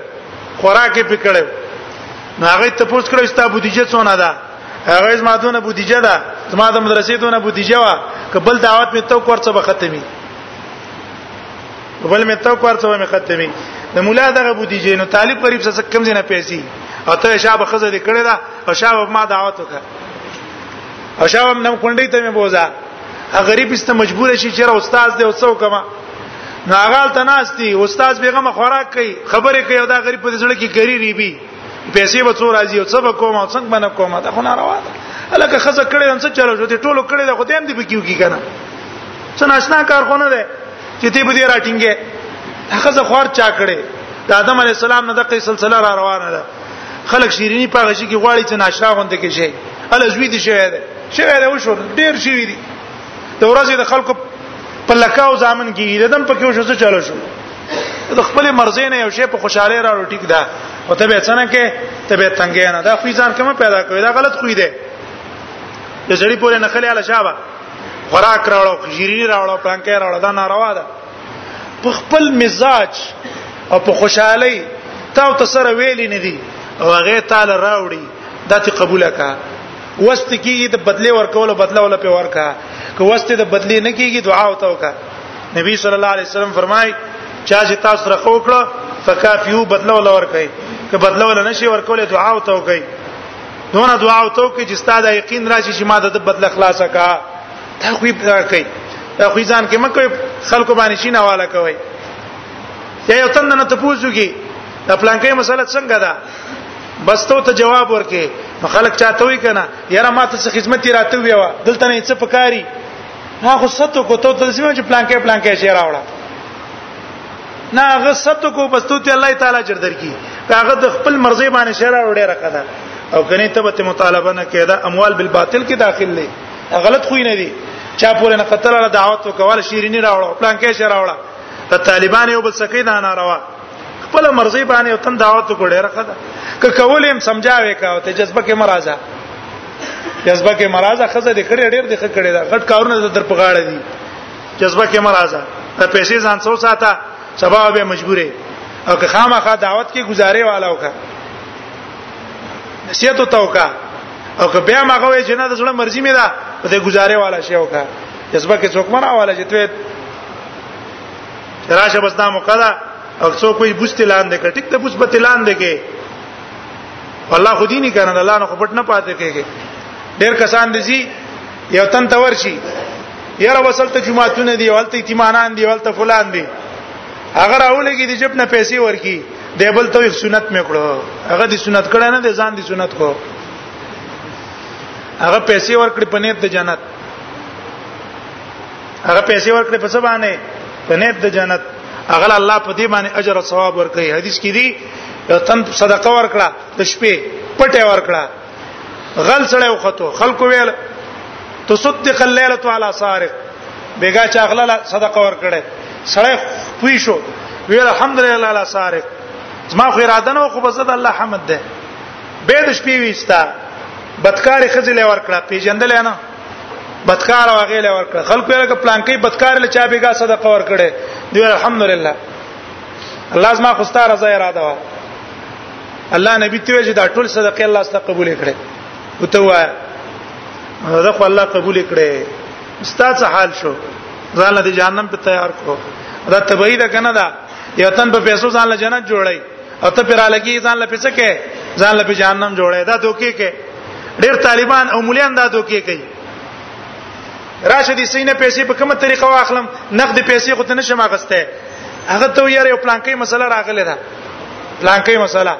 خوراکې پکړو نو هغه ته پوښت کړو ستا بودیجه څونه ده هغه زما دونه بودیجه ده زما د مدرسې دونه بودیجه وا کبل دعوت می تو کورڅه به ختمي بل می تو کورڅه به ختمي د مولا دغه بودیجه نو طالب غریب څه کم زینه پیسې او ته شابه خزه دې کړې ده او شابه ما دعوت وکړه او شابه نم کونډې ته مې بوزا غریب است مجبور شي چې را استاد دې اوسو کما نو هغه تناستی استاد بیغم خوراک کوي خبرې کوي دا غریب په ځړه کې کری ریبي پیسې به څو راځي او څه به کوم او څنګه باندې کوم دا خو ناروا ده الکه خزه کړي نن څه چلو شوته ټولو کړي دا خو دیم دی بکیو کی کنه څه ناشنا کار خو نه ده چې تی به دې راټینګې خزه خوار چا کړي د آدم علی السلام نه دغه سلسله را روانه ده خلک شیرینی پاغه شي کې غواړي چې ناشرا غونډه کې شي ال زوی دي شوی دی شوی دی وشو ډیر شوی دی د ورځې د خلکو په لکاو ځامن کیږي ددم په کې شو څه چلو شو د خپل مرزې نه یو شی په خوشاله را ټیک ده او ته به څنګه کې ته به تنګې نه دا خو ځان کوم پیدا کوي دا غلط خوې ده د زړی پورې نه خلې علا شابه خوراک راوړو خجيري راوړو پلانکې راوړو دا ناروا ده په خپل مزاج او په خوشحالي تا ته سره ویلې نه دي او هغه تعالی راوړي دا ته قبول کړه وست کیږي د بدله ورکول بدله ولا په ورکا که وست د بدله نه کیږي دعا او توکا نبی صلی الله علیه وسلم فرمای چا چې تاسو سره خو کړو فکافیو بدله ولا ورکای که بدله ولا نشي ورکول دعا او توکای دونه دعا او توکای چې ستاسو یقین راشي چې ما د بدله خلاصه کا دا خو به کوي دا خو ځان کې مکه خلکو باندې شي نه والا کوي یا یو تند نه تاسو کې د پلانکې مسله څنګه ده بس ته ته جواب ورکې نو خلک چاته وی کنه یاره ما ته څه خدمت راته وی و دلته نه څه پکاري هغه ستو کو ته د سیمه چې پلان کې پلان کې شي راوړه نه هغه ستو کو بس ته الله تعالی جر درکې هغه د خپل مرزي باندې شي راوړه راکړه او کني ته به مطالبه نه کېده اموال بالباطل کې داخل نه غلط خو نه دي چا پورې نه قتل را دعوت وکول شیرینی راوړه پلان کې شي راوړه ته طالبان یو بل سکه نه ناروا خپل مرزي باندې او تن دعوت وکړي راخه ده که کولم سمجاوي کا او ته جذبه کې مرزه جذبه کې مرزه خزه د کړي ډېر د کړي دا غټ کارونه در پغاړه دي جذبه کې مرزه ته پیسې ځان څو ساته سبا به مجبورې او که خامخا دعوت کې گزارې والا وکا نصیحت توکا او که بیا ماغه وې چې نه د زړه مرزي مې ده ته گزارې والا شی وکا جذبه کې څوک مرا والا چې ته راشه بس دا موقع ده او څو کوئی بوست لاندې کړ ټیک ته بوست به لاندې کې الله خو دې نه کنه الله نه خپټ نه پاتې کېږي ډېر کسان دي چې یو تن تور شي یاره وسلته جمعهتون دي ولته ایتمانان دي ولته فلان دي هغه راولګي دي جب نه پیسې ورکی دی بل ته سنت مې کړو هغه دي سنت کړه نه دي ځان دي سنت کو هغه پیسې ورکړي پنيت د جنت هغه پیسې ورکړي په څه باندې په نیت د جنت هغه الله په دې باندې اجر او ثواب ورکړي حدیث کې دی یو تن صدقه ورکړه د شپې پټه ورکړه غل سره وخته خلکو ویل تصدق الليله على سارق بیګا چې اغله صدقه ورکړي سړی پوي شو وی الحمدلله على سارق زما خو اراده نه خو بزد الله حمد ده به د شپې وستا بدکاری خزل ورکړه پیجندل نه بدکار او غیله ورکړه خلکو یې لکه پلان کې بدکار له چا بیګا صدقه ورکړي دی الحمدلله الله زما خو ستاره زه اراده وا الله نبی ته چې دا ټول صدقه الله ست قبول کړي وته وا دا خو الله قبول کړي استاد څه حال شو ځان له جهنم په تیار کو دا تبعی ده کنه دا یو تن په پیسو ځان له جنت جوړي او ته پر لګي ځان له پڅ کې ځان له جهنم جوړه دا دوکي کې ډېر طالبان او مليان دا دوکي کوي راشه دي سینه پیسې په کومه طریقه واخلم نقد پیسې خو ته نشم اغسته هغه ته یې یو پلانکې مسله راغله ده پلانکې مسله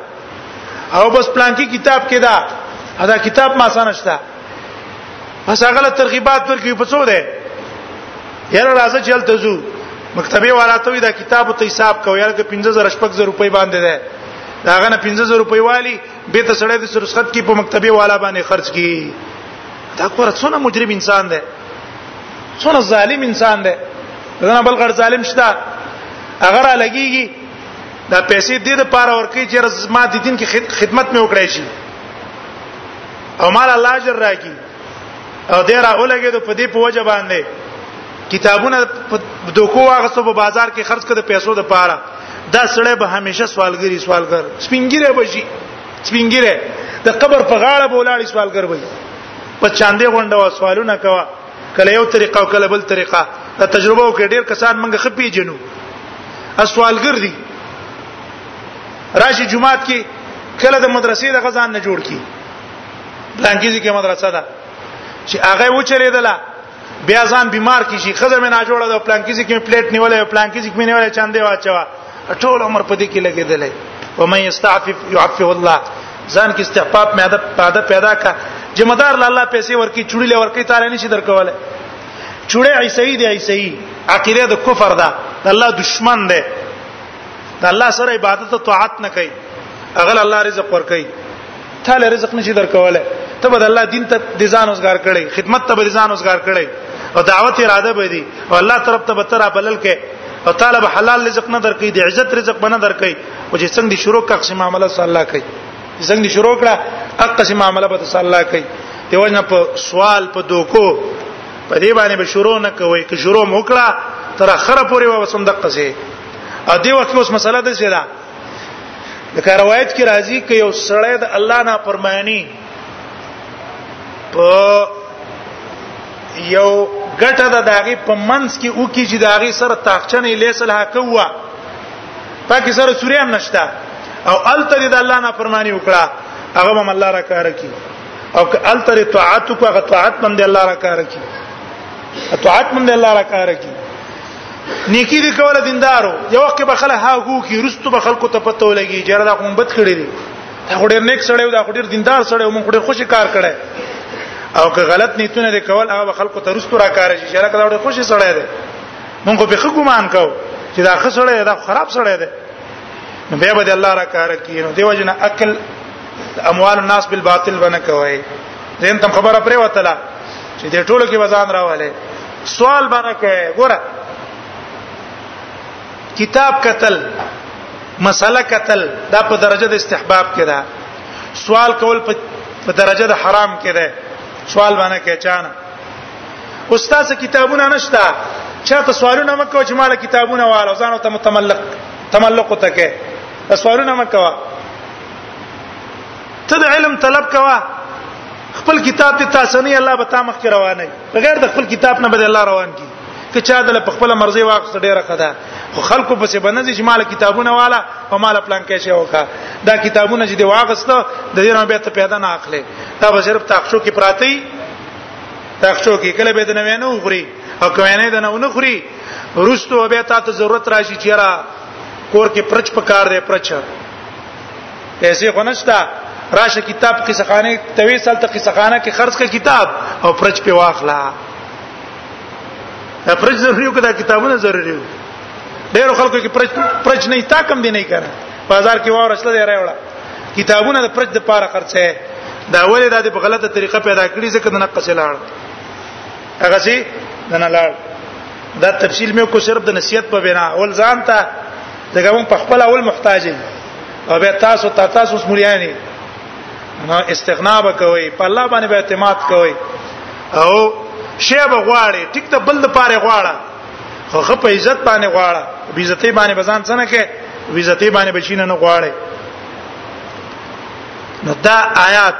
او بس پلانکې کتاب کې دا دا کتاب ما سره نشته بس هغه له ترغیبات ورکوي په څو ده یاره راځه چې هلته ځو مکتبه والا ته دا کتاب ته حساب کوي یاره 15000 شپږ روپۍ باندې ده داغه نه 15000 روپۍ والی به ته سړی د سرسخت کې په مکتبه والا باندې خرج کی دا کوره څونه مجرم انسان ده څونه ظالم انسان ده دا بل غړ ظالم شته اگر لګيږي دا پیسې دې د پاره ورکی چې ما د دین کې خدمت مې وکړای شي او مال الله اجر راکړي او دې را اولګې د پدې په وجه باندې کتابونه د دوکو واغسو په بازار کې خرج کړي پیسو د پاره دا سړی به همیشه سوالګری سوالګر سپینګره بشي سپینګره د قبر په غاړه بولاړي سوالګر وي په چاندې غونډه و سوالونه کوا کله یو طریقه او کله بل طریقه دا تجربه وکړ ډیر کسان منګه خپې جنو اسوالګر دي راشي جمعات کې کله د مدرسې د غزان نه جوړ کی بلانکیزي کې مدرسه ده چې هغه و چلیدله بیا ځان بیمار کی شي خزه مې نه جوړه د پلانکیزي کې پلیټ نیولې پلانکیزي کې نیولې چاندې واچوا ټول عمر په دې کې لګیدلې و مې استعفف يعفه الله ځان کې استحباب مې عادت پاده پیدا کا جمعدار الله پیسې ورکی چوړي لور کې تعالی نشي درکواله چوړي عیسی دی عیسی عقیده د کفر ده الله دشمن ده د الله سره عبادت او طاعت نه کوي اغل الله رزق ور کوي ته له رزق نشي درکوله ته به الله دین ته د ځان اوسګار کړي خدمت ته به ځان اوسګار کړي او دعوت اراده به دي او الله طرف ته به تر بلل کې او طالب حلال رزق نه درکې د عزت رزق بنه درکې او چې څنګه دي شروع کښې معاملې صلی الله کوي څنګه دي شروع کړه اقا سي معاملې به صلی الله کوي دیو نه په سوال په دوکو په دې باندې به شروع نه کوي که شروع موکړه تر اخره پورې وسم دقه سي او دې وخت کې اوس مسله ده چې دا لکه روایت کې راځي ک یو سړی د الله نه پرمانی په یو ګټه د داغي په منځ کې او کې چې داغي سره تاخچنې لیسل حق ووا پکې سره سوري هم نشتا او التر د الله نه فرمانی وکړه هغه هم الله را کار کوي او التر طاعت کو هغه طاعت هم د الله را کار کوي طاعت هم د الله را کار کوي نیکی دی کوله دیندارو یو وخت به خلک هاګو کی رستو به خلکو ته پته ولګي جره دا کوم بد کړی دی دا ډیر نیک سړی او دا ډیر دیندار سړی او موږ ډیر خوشی کار کړی او که غلط نیتونه لري کول هغه خلکو ته رستو را کار شي جره دا ډیر خوشی سړی دی موږ به خو ګمان کو چې دا ښه سړی دا خراب سړی دی نو بیا به الله را کار کوي نو دیو جن عقل اموال الناس بالباطل بنه کوي زين تم خبره پرې وته چې د ټولو کې وزن راواله سوال باندې کې ګوره کتاب قتل مسله قتل دا په درجه د استحباب کې ده سوال کول په درجه د حرام کې ده سوال باندې کې چانه استاد کتابونه نشته چاته سوالونه مکو چې مال کتابونه واله ځان ته متملق تملق ته کې سوالونه مکو ته د علم طلب کوا خپل کتاب ته تاسو نه الله به تامخ کې روانه بغیر د خپل کتاب نه به الله روان کی که چا د خپل مرزي واقف ډیره خدا خو خلکو پسې بنځي چې مال کتابونه والا په مال پلان کې شي وکا دا کتابونه چې دی واغسته د دې نه به ته پیدا نه اخلي دا به صرف تاخشو کې پراتی تاخشو کې کله به د نوې نه وخوري او کله نه د نه ونخوري روستو به تا ته ضرورت راشي چیرې کور کې پرچ پکار دی پرچ پیسې غنښتا راشه کتاب قصه خانه توي سال ته قصه خانه کې خرج کا کتاب او پرچ په واخلا دا پرچ ضروري کو دا کتابونه ضروري وو ډېر خلکو کې پرچ پرچ نه تا کم دی نه کړه بازار کې واره شته دی راوړه کتابونه د پرچ د پاره خرڅه دا ولې دا د غلطه طریقه پیدا کړی ځکه د نقص لاړ هغه سي نه لاړ دا تفصیل مې کو صرف د نصیحت په بنا اول ځان ته دغه مون په خپل اول محتاج او به تاسو ته تاسو سمریانی نو استغنا وکوي په الله باندې به اعتماد کوي او شی به غواړي ټیک ته بل د پاره غواړه خو خپ عزت باندې غواړه بی عزتي باندې بزان څنګه کې بی عزتي باندې بچینه نه غواړي نو دا آیات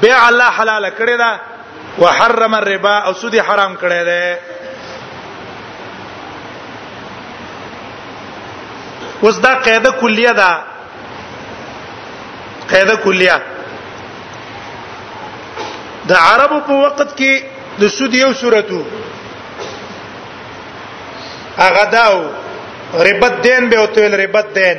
بيع الله حلال کړی دا وحرم الربا او سود حرام کړی دی اوس دا قاعده کلیه ده قاعده کلیه د عربو په وخت کې د سود یو صورتو هغه داو ربت دین به او تل ربت دین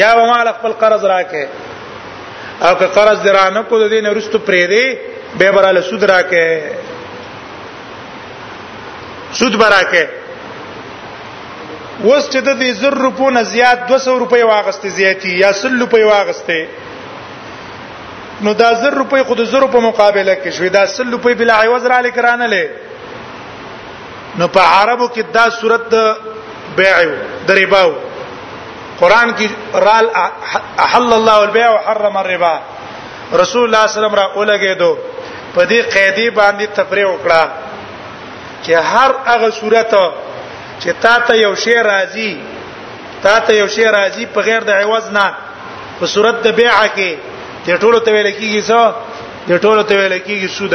یا به مال خپل قرض راکې او که قرض درانه کو د دین ورستو پرې دی به براله سود راکې سود براکه وس چې د دې زر روپو نه زیات 200 روپۍ واغسته زیاتی یا 100 روپۍ واغسته نو دا زر روپۍ خود زر په مقابله کې شوې دا 100 روپۍ بل عوض را لکرانه لې نو په عربو کې دا صورت د بيع د ربا قران کې رال احل الله البيع وحرم الربا رسول الله صلی الله علیه وسلم را اولګې دو په دې قیدی باندې تفریح وکړه چې هر هغه صورت چې تا ته یو شی راځي تا ته یو شی راځي په غیر د عوض نه په صورت د بیع کې د ټولو ته ویل کیږي څه د ټولو ته ویل کیږي سود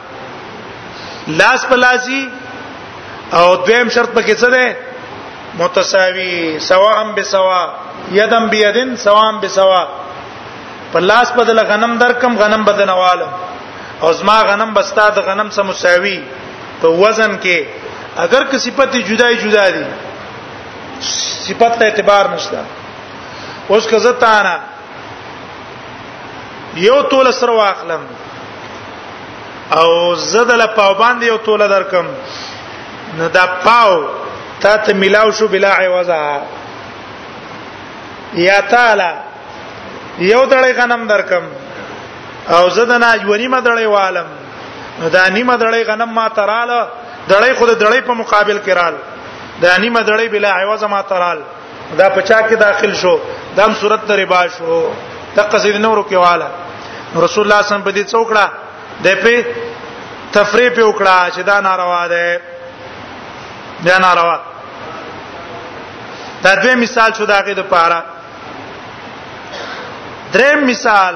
لاس پلاسي او دویم شرط پکې څه ده متساوي سواء بسوا یدم بیدن سواء بسوا په لاس بدل غنم درکم غنم بدنواله او زما غنم بستا د غنم سره مساوي په وزن کې اگر که صفت جدای جدا دي صفت ته اعتبار نشته اوس که زه تانه یو تول سره واخلم او زدل پاو باندې یو تول درکم نو دا پاو تا ته ملاو شو بلا عوضا یا تعالی یو دړی غنم درکم او زدن اجونی مدړی والم نو دا نیمه دړی غنم ما تراله دړی خود دړی په مقابل کې رال دا نیمه دړی بلا عوض ما ترال دا پچا کې داخل شو دا هم صورت نه ربا شو تقصید نورو کې والا رسول الله صم په دې څوکړه د په تفریح په وکړه چې دا ناروا ده دا ناروا دا دوی مثال شو داګه د پاره دریم مثال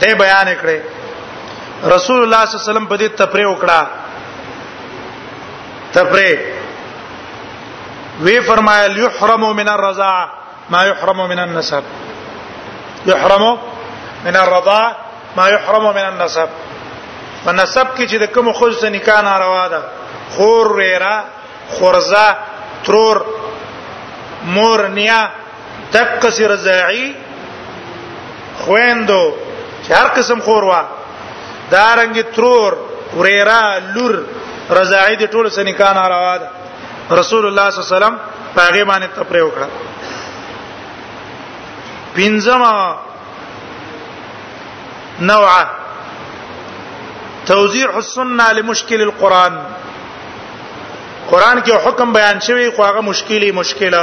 دې بیان کړي رسول الله صلی الله علیه وسلم په دې تفریح وکړه تفریح وی فرمایل یحرم من الرضاعه ما يحرم من النسب يحرم من الرضاعه ما يحرم من النسب په نسب کې چې د کوم خور سره نکاح ناروا ده خور ریرا خورزه ترور مور نیا دقص رضاعي خويندو چې هر قسم خور وا دارنګ ترور وریرا لور رضاعي د ټولو سن کان روا ده رسول الله صلی الله علیه وسلم هغه باندې تپره وکړه پنځمه نوعه توضیح السنه لمشکل القرآن قرآن کې حکم بیان شوی خو هغه مشکلی مشکله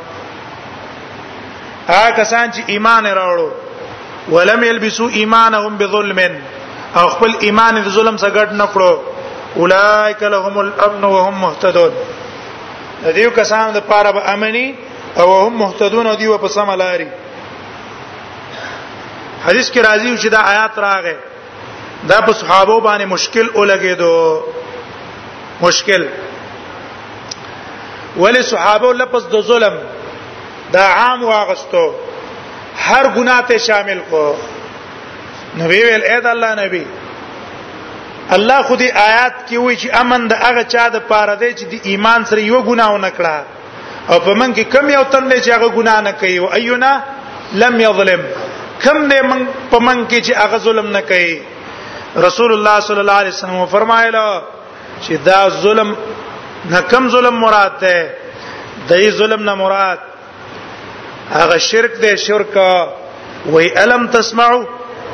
هغه کسان چې ایمان راوړو ولم يلبسوا ایمانهم بظلم او خپل ایمان د ظلم څخه ګډ نه کړو اولئک لهم الامن وهم مهتدون دیو کسان د پاره به امني او هم مهتدون او دیو په سم لاري حدیث کې راځي چې دا آیات راغې دا په صحابه باندې مشکل ولګېدو مشکل ولی صحابه لپس د ظلم دا عام واغستو هر ګناه ته شامل کو نو ویل اې د الله نبی الله خو دې آیات کې وی چې امن د هغه چا د پاره دی چې د ایمان سره یو ګناه ونکړه او په من کې کم یو تن دی چې هغه ګناه نه کوي او اینا لم یظلم کم دی من په من کې چې هغه ظلم نه کوي رسول الله صلی الله علیه وسلم فرمایله چې دا ظلم نه کم ظلم مراد ده د دې ظلم نه مراد هغه شرک دی شرک وی الم تسمعوا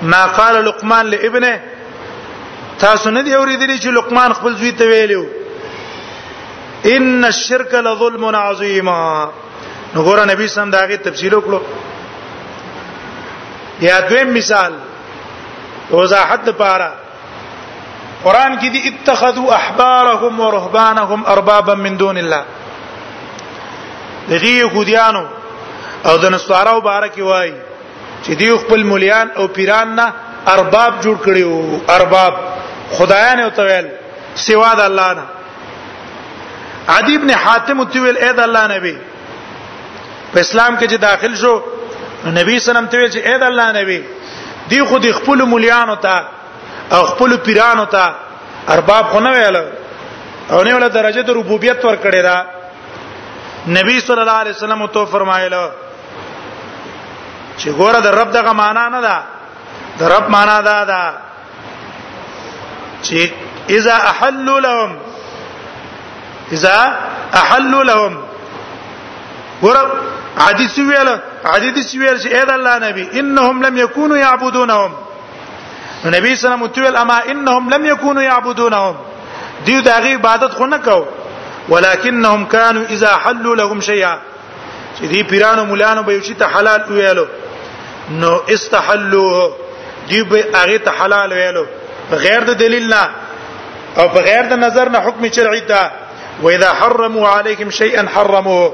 ما قال لقمان لابنه تاسو نه دی اوریدلی چې لقمان خپل زوی ته ویلو ان الشرک لظلم عظیم نو ګور نبی سم داغه تفصیل وکړو یا دویم مثال وضاحت لپاره قران کې دي اتخذوا احبارهم ورهبانهم اربابا من دون الله دغه يهوديانو او د نصاراو بارک وای چې دی خپل مليان او پیران نه ارباب جوړ کړیو ارباب خدایانه او تویل سوا د الله نه عدی ابن حاتم تویل اې د الله نبی په اسلام کې چې داخل شو نبی سلام تویل چې اې د الله نبی دی خو د خپل مليانو ته او خپل پیرانو ته ارباب خو نه ویل او نه ولا درجه د ربوبیت ور کړی دا نبی صلی الله علیه وسلم تو فرمایله چې ګوره د رب دغه معنا نه ده د رب معنا دا ده چې اذا احلوا لهم اذا احلوا لهم ور عادي سویل عادي دي سویل چې اې د الله نبی انهم لم يكونوا يعبدونهم نبی صلی الله علیه وسلم اما انهم لم يكونوا يعبدونهم دیو دغه عبادت خو نه کو ولكنهم كانوا اذا حلوا لهم شيئا چې دی پیرانو مولانو به شي ته حلال ویلو نو استحلوه دی به هغه ته حلال ویلو بغیر د دلیل نه او بغیر د نظر نه حکم شرعي ته واذا حرموا عليكم شيئا حرموه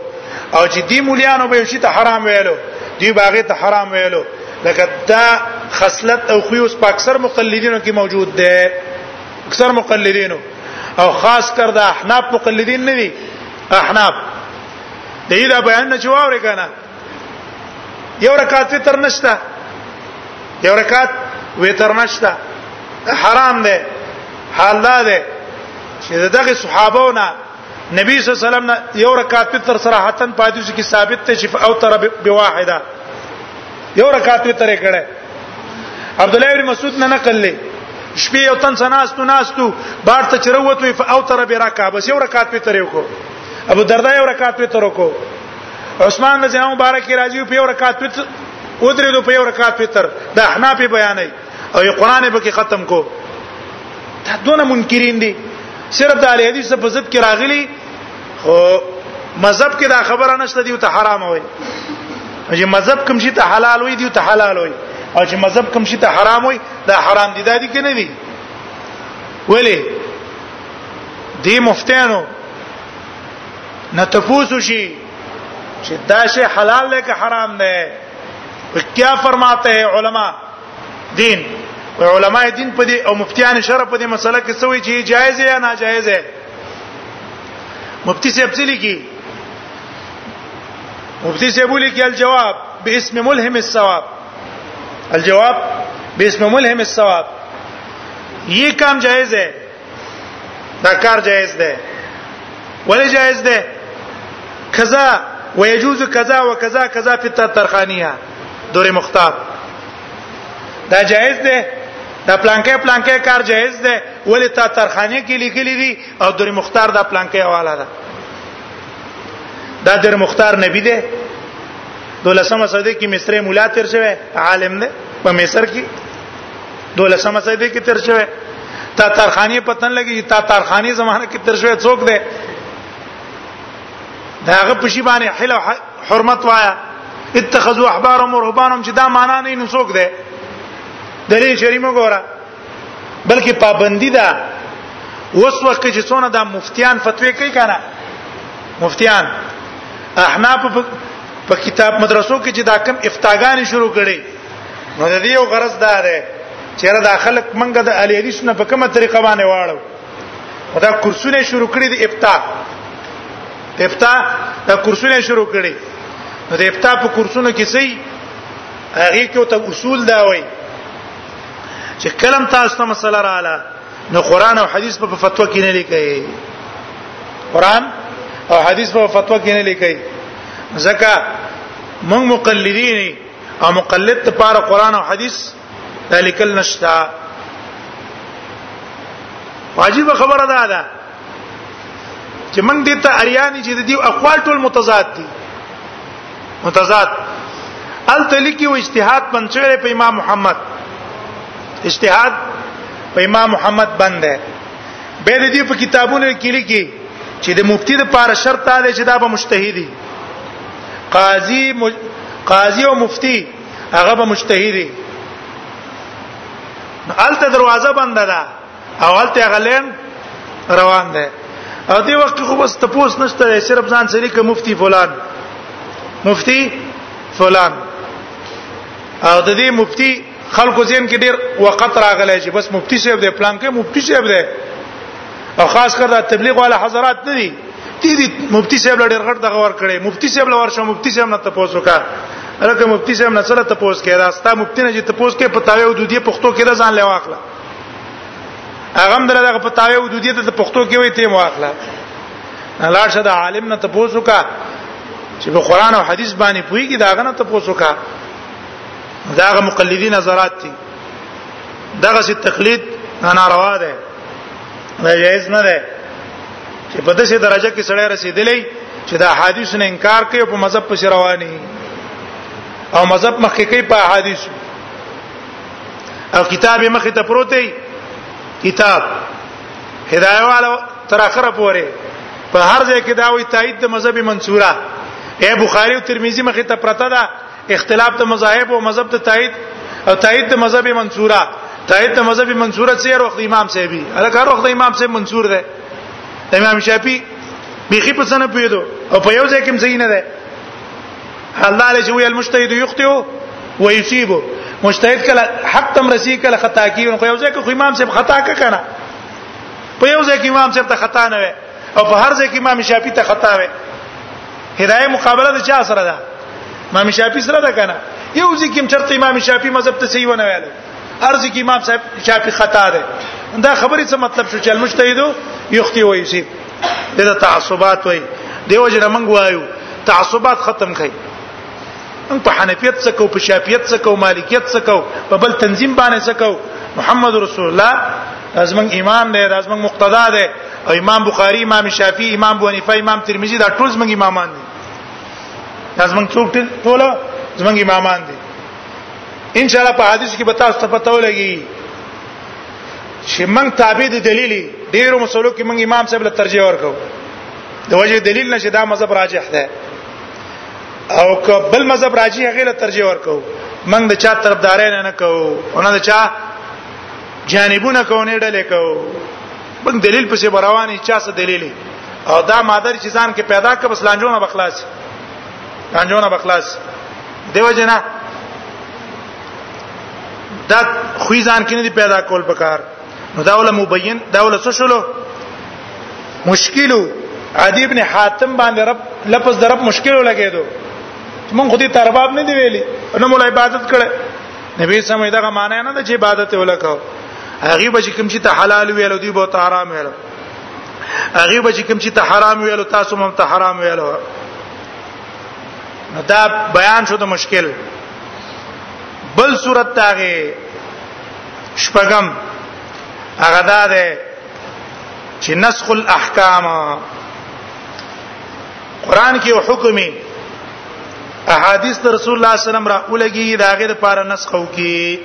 او چې دی مولانو به شي ته حرام ویلو دی باغه ته حرام ویلو لکه دا خصلت او خيوس په اکثر مقلدینو کې موجود ده اکثر مقلدینو او خاص کر د احناف مقلدین نه دي احناف دې دا بیان نه جواب ورکانا یو رکعت تر نشتا یو رکعت وتر نشتا حرام ده حال ده چې دغه صحابهونه نبی صلی الله علیه وسلم یو رکعت تر صراحتن پاتې چې ثابت ته شفاء او تر بواحده یو رکعت تر کړه عبد الله بن مسعود نه نقل لې شپې او تن سناستو ناستو بار ته چروت وي او تر برکعه بس یو رکعت تر یو کو ابو دردا یو رکعت وتر کو عثمان رضی الله مبارک راځي په یو رکعت وتر ودرې دو په یو رکعت وتر د احناف بیانې او قرآن به کې ختم کو دا دونه منکرین دي صرف د اهل حدیث په ضد کې راغلي خو مذهب کې دا خبره نشته دی ته حرام وي چې مذهب کوم شي ته حلال وي دی ته حلال وي او چې مذهب کوم شي ته حرام وي دا حرام دي دا دي کې نه دي ولی دی مفتیانو نه تفوسو شي چې دا شی حلال دی که حرام دی کیا فرماته ہے علما دین علماء دین په دې او مفتیان شرع په دې مسله کې سوي چې جایز یا ناجایز دی مفتی صاحب څه لیکي مفتی صاحب لیکي الجواب باسم ملهم الثواب الجواب باسم ملهم الثواب یہ کام جائز ہے دا کار جایز ده ولی جایز ده کذا ويجوز کذا وکذا کذا فی الترخانیه دور مختار دا جایز ده دا پلانکې پلانکې کار جایز ده ولی تا ترخانه کې لیکلي دي او دور مختار دا پلانکې حواله ده دا در مختار نبی ده دولسمه صدې کې مصری مولا تیر شوی عالم ده په مصر کې دولسمه صدې کې تر شوه تا تارخانی پتن لګي تا تارخانی زمانه کې تر شوه څوک دی داغه پشي باندې حل حرمت وایا اتخذوا احبارهم ورهبانهم چې دا معنا نه نسوک ده دلیل شریف وګوره بلکې پابندی ده اوس وخت کې چې څونه دا مفتیان فتوی کوي کنه مفتیان احناف په کتاب مدرسو کې چې دا کم افتاګانی شروع کړي نو د دې یو غرض دا ده چې را داخلك منګه د اهل حدیث نه په کومه طریقه باندې واړو دا کورسونه شروع کړی د ابتا ابتا دا کورسونه شروع کړی نو د ابتا په کورسونو کې سي هغه کې ته اصول دا وای چې کلم تاسو ته مسله رااله نو قران او حديث په فتوا کې نه لیکي قران او حديث په فتوا کې نه لیکي ځکه موږ مقلدین او مقلد ته پاره قران او حديث تلکل نشتا واجب خبره ده ده چې موږ دې ته اریانی چې د دې اقوال ټول متضاد دي متضاد التلکی و اجتهاد پنځوره په امام محمد اجتهاد په امام محمد بند ہے به دې په کتابونو کې لیکي چې د مفتی لپاره شرط دا دی چې دا به مجتهدي قاضي مج... قاضي او مفتي هغه به مجتهدي الته دروازه بند ده او الته غلین روان ده او دی وخت خو بس تپوس نشته صرف ځان سری ک مفتی فلان مفتی فلان او د دې مفتی خلکو زین کې ډیر وخت راغلی چې بس مفتی صاحب دی پلان کې مفتی صاحب دی او خاص کر دا تبلیغ والا حضرات نه دي تی دي مفتی صاحب لړ غړ دغه ور کړي مفتی صاحب لور شو مفتی صاحب نه تاسو کا الکه مفتی صاحب نه سره تاسو کې دا ستا مفتی نه چې تاسو کې پتاوي او دودی پښتو کې دا ځان لواخله هغه هم دغه پتاوي او دودی ته پښتو کې وي ته مواخله لاړ شه د عالم نه تاسو کا چې په قران او حديث باندې پويږي دا غنه تاسو کا داغه مقلدی نظرات دي دغه سي تقلید ناروا ده جائز نه ده چې په داسې درجه کې سړی رسیدلی چې دا حدیث نه انکار کوي او په مذهب پس رواني او مذهب مخکې کوي په حدیث او کتاب مخې ته پروت دی کتاب هدايه والا تر اخره پورې په هر ځای کې دا وی تایید د مذهب منصوره اے بخاری او ترمذی مخې ته پرته ده اختلاف د مذاهب او مذهب ته تایید او تایید د مذهب منصوره تایید د مذهب منصوره سیر وخت امام صاحبي هغه کار وخت امام صاحب منصور ده امام شافعي بيخي په سنه پیدو او په یو ځای کې مزینه ده الله علیه جوی المجتهد یخطئ و یصيب مجتهد کله حق تم رسی کله خطا کی خو یو ځای کې امام صاحب خطا کنه په یو ځای کې امام صاحب ته خطا نه وي او په هر ځای کې امام شافعي ته خطا وي هدايه مقابله د چا سره ده امام شافعي سره ده کنه یو ځکه چرته امام شافعي مذهب ته صحیح ونه ویل ارز کې امام صاحب شافعي خطا ده دا خبرې څه مطلب شو چې المجتهدو یختی وایي سي دا تعصبات وایي دیو جن موږ وایو تعصبات ختم کړئ موږ په حنفیت څخه او په شافعیت څخه او مالکیت څخه او په بل تنظیم باندې څخه محمد رسول الله زمنګ امام دی زمنګ مقتدا دی او امام بخاری امام شافعی امام ابو حنیفه امام ترمذی دا ټول زمنګ امامان دي زمنګ څوک ټول زمنګ امامان دي ان شاء الله په حدیث کې به تاسو ته پته ولګي چې موږ تابع دي دلیل ډیرو مسلو کې موږ امام صاحب له ترجیح ورکو د وجه دلیل نشه دا مذهب راجح ده او کبل مذهب راځي هغه له ترجیح ورکو موږ د چا طرفدارین نه کوو او نه د چا جانبونه کوو نه ډلې کوو موږ دلیل پسې رواني چا څه دلیل او دا مادر چې ځان کې پیدا کړ بس لانجونه بخلاص لانجونه بخلاص دیو جنا دا خوې ځان کې نه پیدا کول پکار نو دا ول مبین دا ول څه شلو مشکلو عدی ابن حاتم باندې رب لفظ د رب مشکلو لګیدو مونږ خو دې ترباب نه دی ویلي نو مولا عبادت کړي نبی سم دغه معنی نه ده چې عبادت ولکاو هغه به کوم چې ته حلال ویل دی به ته حرام ویل هغه به کوم چې ته حرام ویل تاسو هم ته حرام ویل نو دا بیان شو د مشکل بل صورت تاغه شپږم هغه دا ده چې نسخ الاحکام قران کې یو حکم احادیث د رسول الله صلی الله علیه وسلم را ولګي دا غیر پر نسخ او کې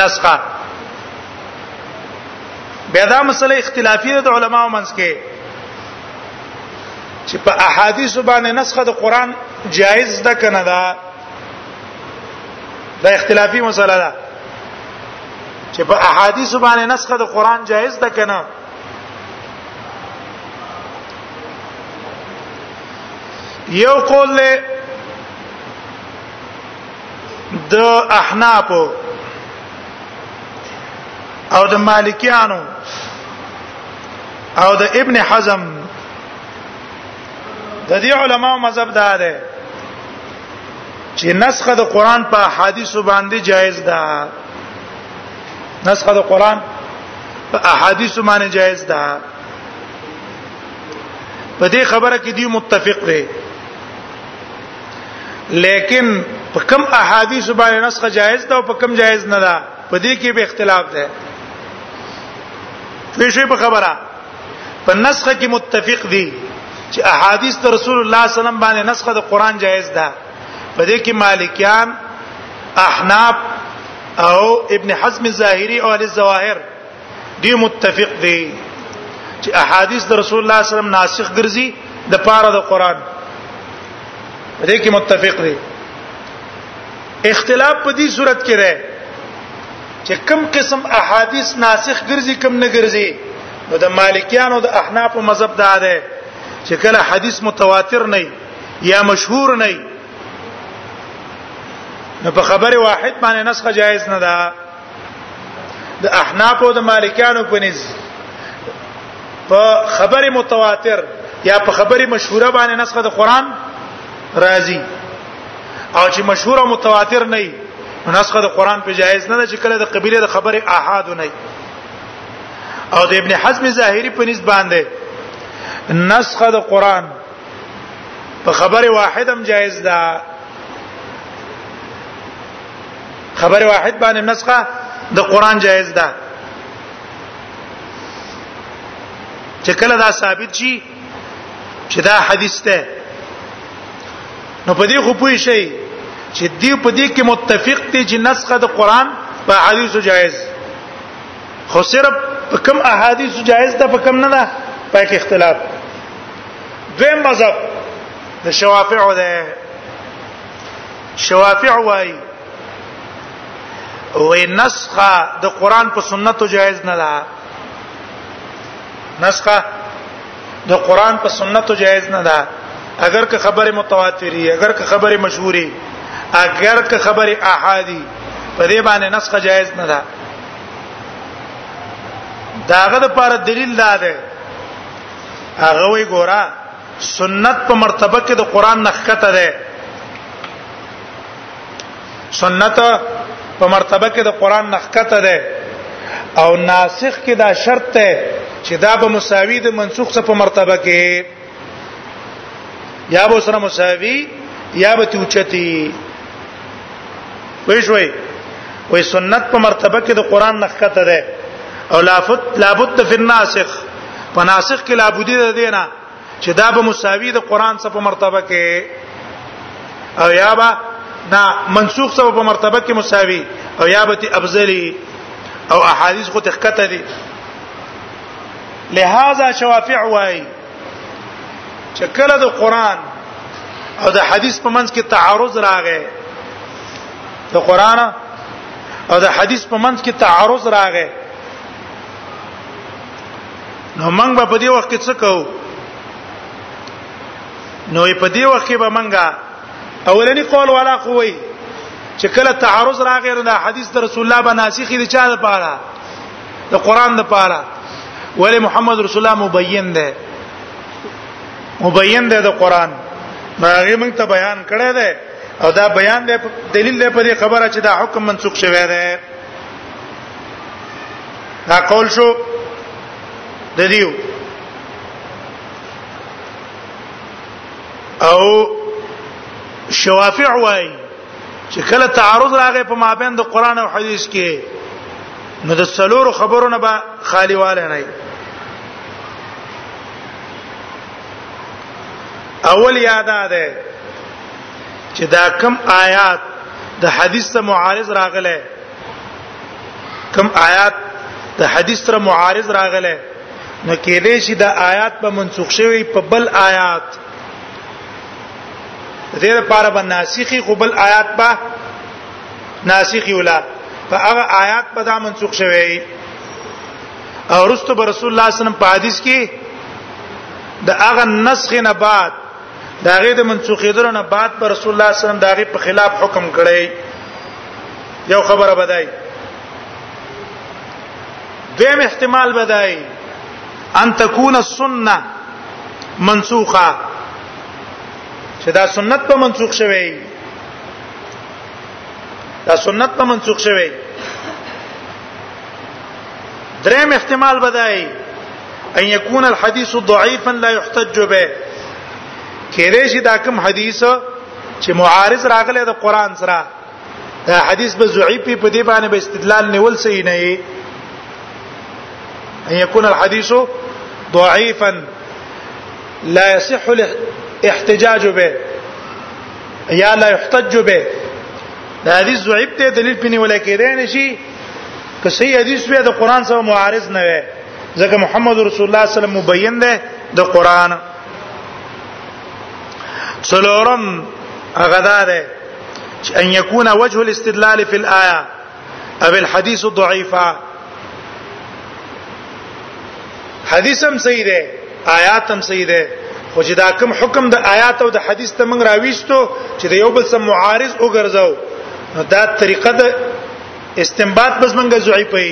نسخه بیا دا مسله اختلافي د علماو منځ کې چې په احادیث باندې نسخه د قران جایز ده کنه ده دا اختلافي مسله ده چې په احادیث باندې نسخه د قران جایز ده کنه یو قول له د احناف او د مالکیانو او د ابن حزم د دې علماو مذهب دا دی چې نسخ د قران په احادیث باندې جایز ده نسخ د قران په احادیث باندې جایز ده په دې خبره کې دی متفق دی لیکن په کم احادیث باندې نسخ جایز ده او په کم جایز نه ده په دې کې به اختلاف ده پېښې په خبره په نسخه کې متفق دي چې احادیث د رسول الله صلی الله علیه وسلم باندې نسخه د قران جایز ده په دې کې مالکیان احناف او ابن حزم الظاهری او الظواهر دي متفق دي چې احادیث د رسول الله صلی الله علیه وسلم ناسخ ګرځي د پاره د قران په دې کې متفق دي اختلاف په دې صورت کې راځي چې کم قسم احادیث ناسخ ګرځي کم نه ګرځي نو د مالکیانو د احناف مذهب دا ده چې کله حدیث متواتر نه یا مشهور نه نو په خبره واحد باندې نسخه جایز نه ده د احناف او د مالکیانو په نس په خبره متواتر یا په خبره مشهوره باندې نسخه د قران راځي او چې مشهور او متواتر نه وي نسخه د قران په جایز نه ده چې کله د قبيله د خبره احاد نه او د ابن حزم ظاهری په نسبت باندې نسخه د قران په خبره واحد هم جایز ده خبره واحد باندې نسخه د قران جایز ده چې کله دا ثابت شي چې دا حدیث ته نو په دې خو پوي شي چې دې په دې کې متفق دي چې نسخه د قران په حدیث جایز خو صرف په کم احادیث جایز ده په کم نه ده په کې اختلاف دویم مذهب د شوافع ده شوافع وای وې نسخه د قران په سنتو جایز نه ده نسخه د قران په سنت جایز نه ده اگر که خبره متواتری اگر که خبره مشهوری اگر که خبره احادی په دې باندې نسخه جایز نه ده داغه د پر دلیل دا ده هغه وی ګورا سنت په مرتبه کې د قران نخکته ده سنت په مرتبه کې د قران نخکته ده او ناسخ کې دا شرط ده چې دا به مساوي د منسوخ څخه په مرتبه کې یا به سره مساوي یا به توچتی وای شوي وای سنت په مرتبه کې د قران نخکته ده او لابد لابد فی الناسخ په ناسخ کې لابد ده نه چې دا به مساوي د قران سره په مرتبه کې او یا با نا منسوخ سره په مرتبه کې مساوي او یا به افضلی او احادیث خو تخکته دي لہذا شوافع وای چې کله د قران او د حدیث په منځ کې تعارض راغی د قران او د حدیث په منځ کې تعارض راغی نو موږ به په دې وخت کې څه کوو نو په دې وخت کې به موږ اولنی قول ولا قوي چې کله تعارض راغی نو دا حدیث د رسول الله به ناسخ دي چا لپاره د قران لپاره ولی محمد رسول الله مبین ده مبین ده د قران هغه موږ ته بیان کړی ده او دا بیان ده دلیل ده په دې خبره چې دا حکم منسوخ شوی ده دا قول شو د دیو او شوافع وای چې کله تعارض راغی په مابین د قران او حدیث کې نو د څلور خبرو نه به خالی واله نه اول یاد ده چې دا کم آیات د حدیث ته معارض راغله کوم آیات د حدیث سره معارض راغله نو کې دې شي د آیات په منسوخ شوی په بل آیات دې لپاره به ناسخي خو بل آیات به ناسخي ولا په هغه آیات په دا منسوخ شوی او رسول رسول الله صلی الله علیه وسلم په حدیث کې د هغه نسخ نه بعد دا غي د منسوخېدل نه بعد پر رسول الله صلی الله علیه وسلم دا غي په خلاف حکم کړي یو خبره بدای دویم احتمال بدای ان تكون السنه منسوخه چې دا سنت په منسوخ شوی دا سنت په منسوخ شوی دریم احتمال بدای ان يكون الحديث ضعيفا لا يحتج به کله شي دا کوم حدیث چې معارض راغلی د قران سره دا حدیث به ضعیف په دې باندې به استدلال نیول صحیح نه وي ان يكون الحديث ضعيفا لا يصح الاحتجاج به یا لا يحتج به دا حدیث ضعیف ته دلیل پنی ولا کېدای نشي که صحیح حدیث وي د قران سره معارض نه وي ځکه محمد رسول الله صلی الله علیه وسلم مبین ده د قران سلورم غدا ده ان يكون وجه الاستدلال في الايه او الحديث ضعيفا حدیث هم صحیح ده آیات هم صحیح ده خو چې دا کوم حکم د آیات او د حدیث ته موږ راويستو چې د یو بل سره معارض وګرځاو نو دا طریقه د استنباط بس منګه ضعیفه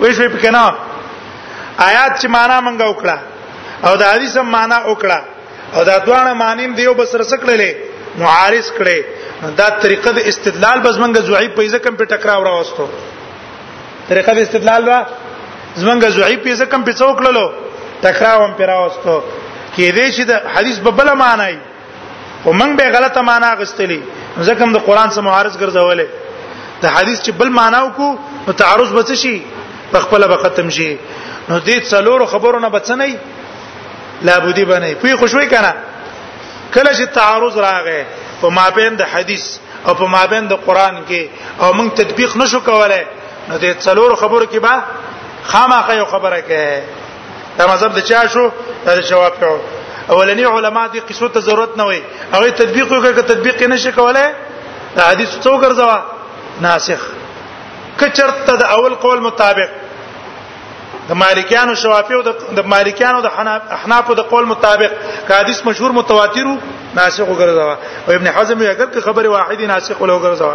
وي شوي پکې نه آیات چې معنا منګه وکړه او د حدیث معنا وکړه او دا دواړه معنی دیو بس رسکړلې معارض کړي دا طریقه د استدلال بس منګه ضعیف په ځکه په ټکراو راوستو طریقه د استدلال وا زمنګ زوی په ځکه په څوک لولو تکراوم پیراوستو کې دې شي د حدیث په بل معنی او موږ به غلطه معنا غستلې ځکه هم د قران سره معارض ګرځولې د حدیث چې بل معنا وکړو نو تعارض به شي په خپل به ختم شي نو دې څلورو خبرو نه بچنې لا بودی باندې په خوشوي کنه کله چې تعارض راغی په مابین د حدیث او په مابین د قران کې او موږ تطبیق نشو کولای نو دې څلور خبرو کې به خامخې خبره کوي دا مذهب د چا شو د شوافع اولنی علما دي قصو ته ضرورت نه وي هغه تطبیق وکړي که تطبیق نه شي کولای دا حدیث څو ګرځوا ناسخ کچرته د اول قول مطابق د مالکیانو شوافی او د مالکیانو د احناف د قول مطابق که حدیث مشهور متواتر ناسخ وګرځوا او ابن حزم یې اگر که خبره واحده ناسخ ولوګرځوا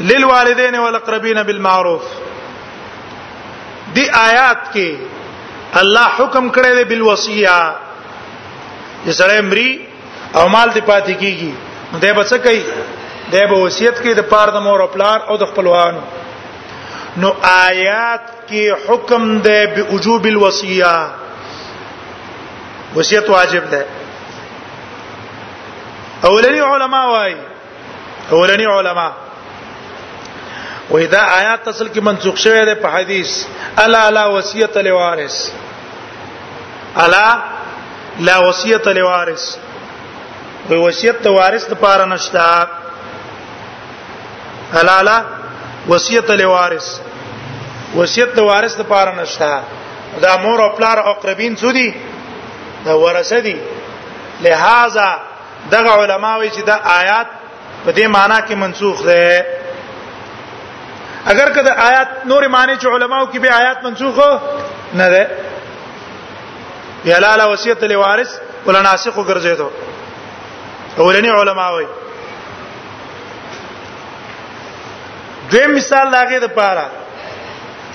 للوالدین والاقربین بالمعروف دی آیات کې الله حکم کړی دی بالوصیه چې سره امري او مال دی پاتې کیږي دی به څه کوي دی به وصیت کوي د پاره د مور او پلار او د خپلوانو نو آیات کې حکم دی به وجوب الوصیه وصیت واجب ده اولنی علما وايي اولنی علما وې دا آیات اصل کې منسوخ شوی دی په حدیث الا لا وصیت لوارث الا لا وصیت لوارث وې وصیت د وارث لپاره نشته الا لا وصیت لوارث وصیت د وارث لپاره نشته دا مور او پلار او اقربین سودي دا ورثه دي لہذا دغه علما وی چې دا آیات په دې معنی کې منسوخ ده اگر کده آیات نور معنی چې علماو کې به آیات منسوخ نه ده یلاله وصیت لوارث ولا ناسخ ګرځیدو اولنی علما وی دویم مثال لاګه د پاره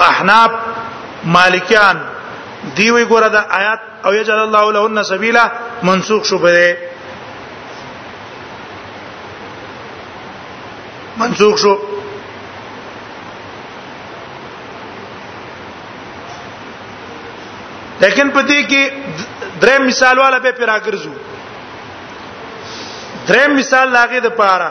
احناف مالکیان دی وی ګوره دا آیات او یجعل الله لهن سبیلا منسوخ شو بده منسوخ شو لیکن په دې کې درې مثال والا به پیراګرځو درې مثال لاګه د پاره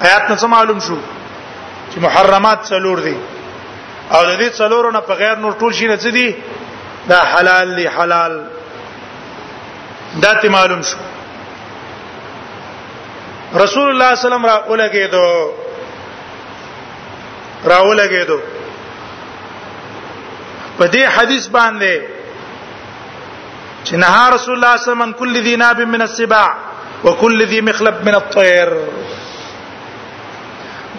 آیات نه معلوم شو چې محرمات څلور دي او د دې څلورو نه په غیر نور ټول شي نه څه دي دا حلال دي حلال دا ته معلوم شو رسول الله صلی الله علیه وسلم را اولګېدو را اولګېدو په دې حدیث باندې چې نه رسول الله صلی الله علیه وسلم کل ذی ناب من السباع وکل ذی مخلب من الطير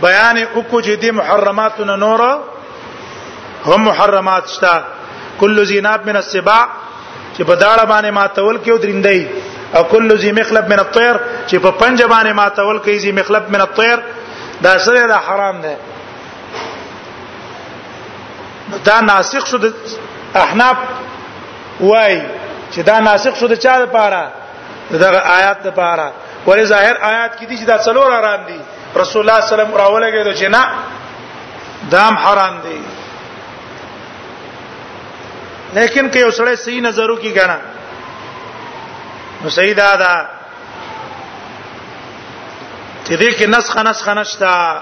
بیان وکړو چې دې محرمات نه نور هم محرمات شته کل ذی ناب من السباع چې په داړه باندې ماتول کې او درندای او کل ذی مخلب من الطير چې په پنج باندې ماتول کې ذی مخلب من الطير دا سره دا حرام ده نو دا ناسخ شو د احناف وای چې دا ناسخ شو د چا لپاره دغه آیات لپاره ولې ظاهر آیات کې دي چې دا څلور حرام دي رسول الله صلی الله علیه وسلم راولګي د جنا دام حرام دي لیکن که یو سړی صحیح نظرو کې غنا نو صحیح دا ده چې دې کې نسخه نسخه نشتا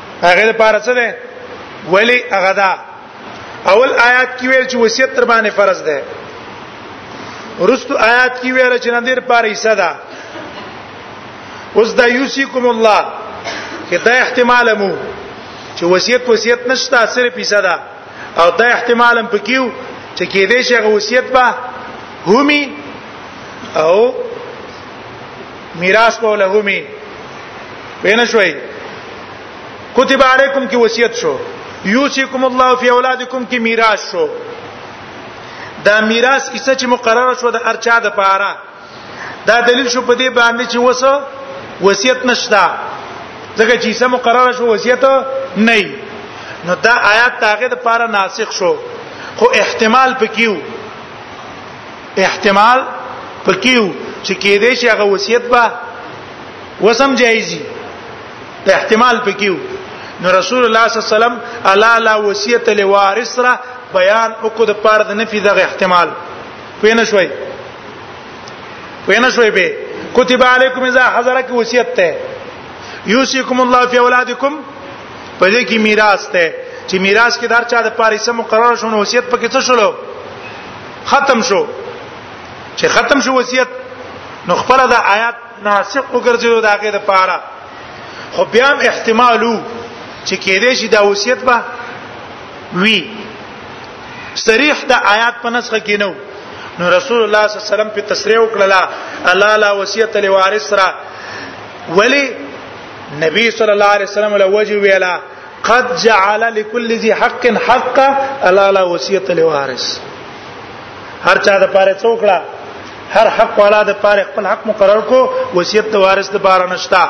هغه لپاره څه ده ولی هغه دا اول آیات کې ویل چې وصیت تر باندې فرض ده ورستو آیات کې ویل چې نن دې لپاره یې صدا اوس دا یوسیکم الله کدا احتمال مو چې وصیت وصیت نشته صرف یې صدا او دا احتمال هم پکیو چې کې دې شغه وصیت به همي او میراث په لهومي وینه شوي کتب علیکم کی وصیت شو یوسیکم الله فی اولادکم کی میراث شو دا میراث کیسه چې مقرره شو د ارچا د پاره دا دلیل شو په دې باندې چې وسه وصیت نشتا ځکه چې سم مقرره شو وصیت نه نو دا آیات تاغه د پاره ناسخ شو خو احتمال پکيو احتمال پکیو چې کې دې شي هغه وصیت به وسم جایزي احتمال پکیو نو رسول الله صلی الله علیه وسلم الا لا وصیت لوارث را بیان او کو د پاره د نفي دغه احتمال پینې شوي پینې شوي به کتب علیکم اذا حضرک وصیت ته یوسیکم الله فی اولادکم په دې کې میراث ته چې میراث کې دار چا د پاریسه مقرر شونه وصیت پکې څه شلو ختم شو چې ختم شو وصیت نو خپل دا آیات ناسخ وګرځیدو دا غیر پاره خو بیا هم احتمالو چې کېدې شي دا وصیت به وی صریح دا آیات په نسخه کې نو نو رسول الله صلی الله علیه وسلم په تصریح وکړه الله لا وصیت لوارث را ولی نبی صلی الله علیه وسلم له وجه ویلا قد جعل لكل ذي حق حق الا لا وصيه لوارث هر چا د پاره څوکړه هر حق والا د پاره خپل حق مقرر کو وصیت د وارث د پاره نشتا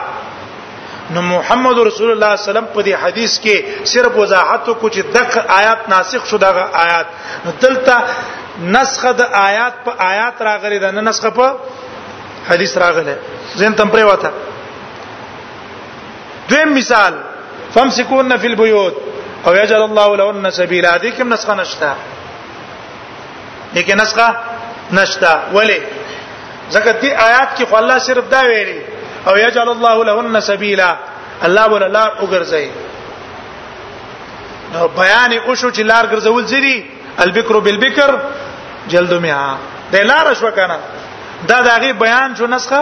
نو محمد رسول الله صلی الله علیه وسلم په دې حدیث کې صرف وضاحت کو چې دغه آیات ناسخ شو دغه آیات نو دلته نسخه د آیات په آیات راغلي ده نه نسخه په حدیث راغله زين تم پرې وته دویم مثال فمسكون فی البیوت او یجعل الله لهن سبیلا دې کوم نسخه نشته دې کې نسخه نشته ولی ځکه دې آیات کې خو الله صرف دا ویلي او یجعل الله لهن سبیلا الله ولا لا وګرځي نو بیان او شو چې لار ګرځول زری البکر بالبکر جلد مها د لار شو کنه دا دغه بیان شو نسخه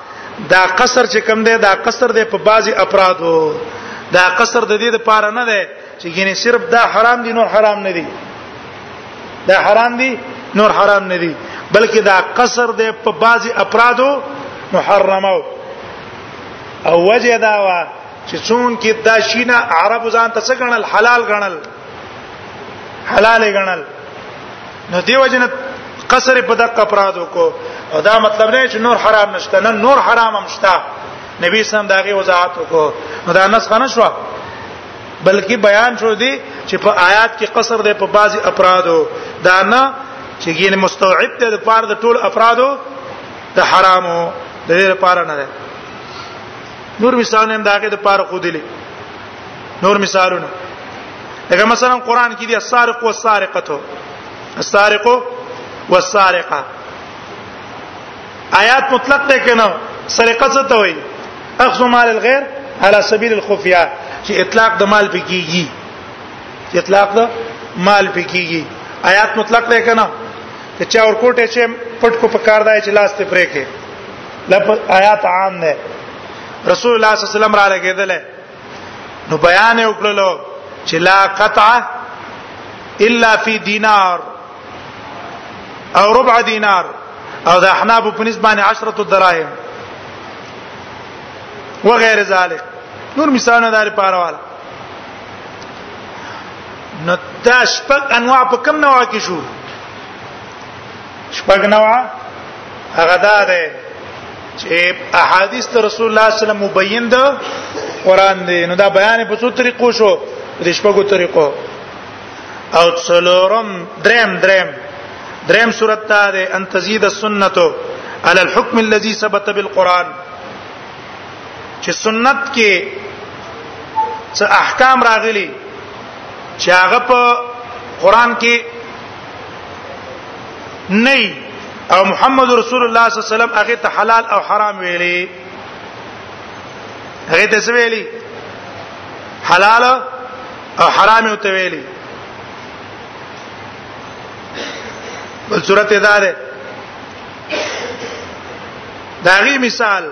دا قصر چې کم دی دا قصر دی په بعضي افرادو دا قصر د دې لپاره نه دی چې ګینه صرف دا حرام دي نور حرام نه دي دا حرام دي نور حرام نه دي بلکې دا قصر دی په بعضي افرادو محرمه او وجه دا وا چې څون کې دا شینه عرب ځان ته څنګه حلال غنل حلال غنل نو دیو جن قصر په دقه پرادو کو او دا مطلب نه چې نور حرام نشته نه نور حرام هم شته نبی سم داغه وضاحت کو نو دا نسخه نشو بلکې بیان شو دی چې په آیات کې قصر دی په بعضي افرادو دا نه چې ګینه مستوعب دی د پاره د ټول افرادو د حرامو د دې لپاره نه ده نور مثال هم داګه د پاره خو دي نور مثالونه لکه مثلا قران کې دي السارق والسارقه السارق والسارقه آیات مطلق ده کنه سرقه څه ته وایي اخذ مال الغير على سبيل الخفيه چې اطلاق د مال په کیږي اطلاق د مال په کیږي آیات مطلق ده کنه چې چا ور کوټه چې پټ کو پکار دی چې لاس ته پرې کې لپ آیات عام نه رسول الله صلی الله علیه وسلم را لګیدل نو بیان وکړلو چې لا قطع الا فی دینار او ربع دینار او د احناف په نسبت باندې 10 دراهم وغیر ذلک نور مثالونه دار پاروال نو دا شپږ انواع په کوم نوع کې شو شپږ نوعه هغه دا ده چې احادیث ته رسول الله صلی الله علیه وسلم مبین ده قران دی نو دا بیان په څو طریقو شو د شپږو طریقو او څلورم دریم دریم دریم صورت ته ده ان تزيد السنه على الحكم الذي ثبت بالقران چې سنت کې څه احکام راغلي چې هغه په قران کې نه او محمد رسول الله صلی الله علیه وسلم هغه ته حلال او حرام ویلي هغه ته څه ویلي حلال او حرام یې ته ویلي بل صورت دا ده داغي مثال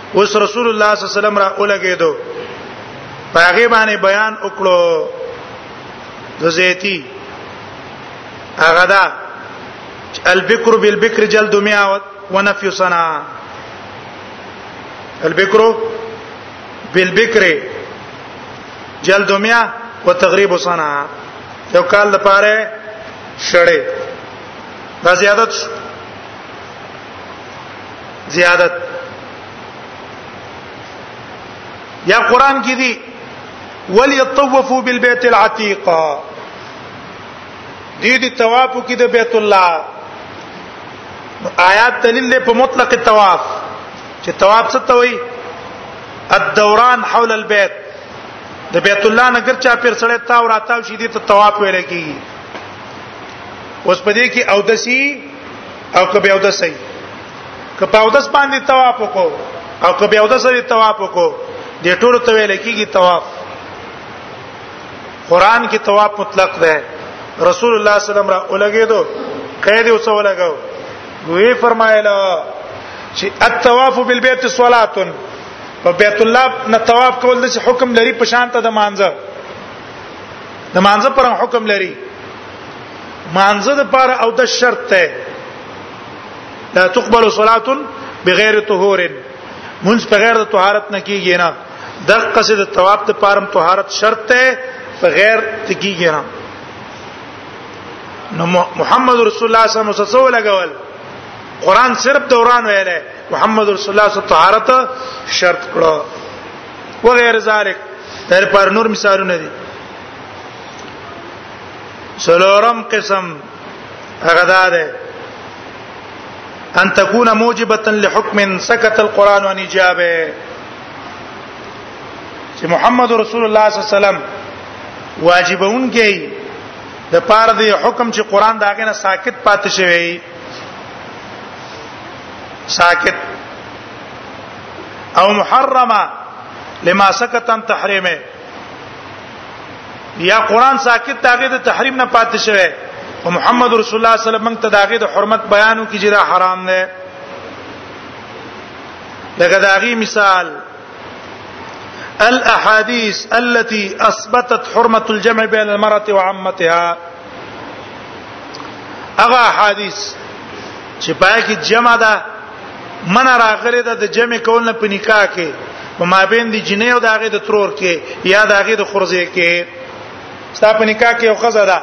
اوس رسول الله صلی الله علیه وسلم را اولګېدو پاغه باندې بیان وکړو د زیتی هغه دا البکر بالبکر جلد 100 ونفي صنعاء البکر بالبکر جلد 100 وتغریب صنعاء یو کال لپاره شړې دا زیادت زیادت یا قران کې دي وليطوفوا بالبيت العتيق دې دې طواف کې د بیت الله آیات دلیل په مطلق طواف چې طواف څه ته وایي الدوران حول البيت د بیت الله نګر چا پیر سړی تا او راتاو شې دې ته طواف ویل کیږي اوس په دې کې او دسی او که بیا ودسې که په ودس باندې طواف وکړو او که بیا ودس باندې طواف وکړو د ټولو ته ویل کېږي طواف قران کې طواف مطلق ده رسول الله صلی الله علیه وسلم را اولګې دو قید اوسه ولګاو وی فرمایله چې الطواف بالبيت صلاه په بیت الله نه طواف کول د حکم لري په شان ته د مانزه د مانزه پر حکم لري مانزه د پاره او د شرط ته لا تقبل صلاه بغیر طهور منځ په غیر د طهارت نه کیږي نه د قصد ثواب ته پارم طهارت شرط ته په غیر ته کیږي نه نو محمد رسول الله صلی الله علیه وسلم لګول قران صرف دوران ویل محمد رسول الله صلی الله علیه وسلم طهارت شرط کړو وغیر ذلک تر پر نور مثالونه دي سلورم قسم هغه دا ده ان تكون موجبه لحكم سكت القران عن اجابه چې محمد رسول الله صلی الله علیه وسلم واجبون کې د پاره دی حکم چې قران داګه نه ساکت پاتې شوی ساکت او محرمه لما سکت عن تحریمه یا قران ساکت داګه د تحریم نه پاتې شوی او محمد رسول الله صلی الله علیه وسلم ته داګه د حرمت بیانو کې جره حرام نه لکه داغي مثال الاحاديث التي اثبتت حرمه الجمع بين المراه وعمتها اغه احاديث چې پای کې جمع ده من راغله د جمع کول نه په نکاح کې په مابین د جنې او د هغه د ترور کې یا د هغه د خرزه کې ستا په نکاح کې یو خزه ده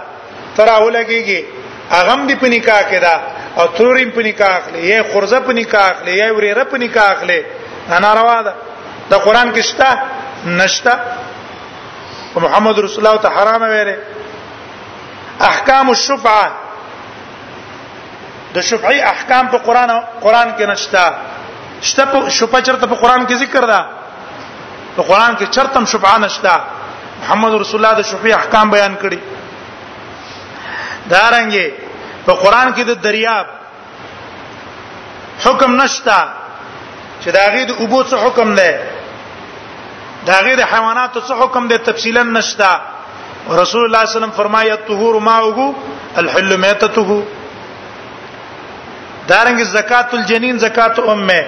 تر اولګيږي اغم دی په نکاح کې ده او تروریم په نکاح اخلي یا خرزه په نکاح اخلي یا وریره په نکاح اخلي انا روا ده د قران کې شته نشته محمد رسول الله ته حرام ویره احکام الشفعه د شفعي احکام په قران قران کې نشتا شته شفعه چرته په قران کې ذکر ده په قران کې چرته شفعه نشتا محمد رسول الله د شفعي احکام بیان کړي دارنګي په قران کې د دریاب حکم نشتا چې دا غي د ابو څه حکم ده دا غي د حیواناتو څه حکم ده تفصیلا نشتا رسول الله صلی الله علیه وسلم فرمایي الطهور ماؤه الحل میتته دارنګ زکات الجنین زکات امه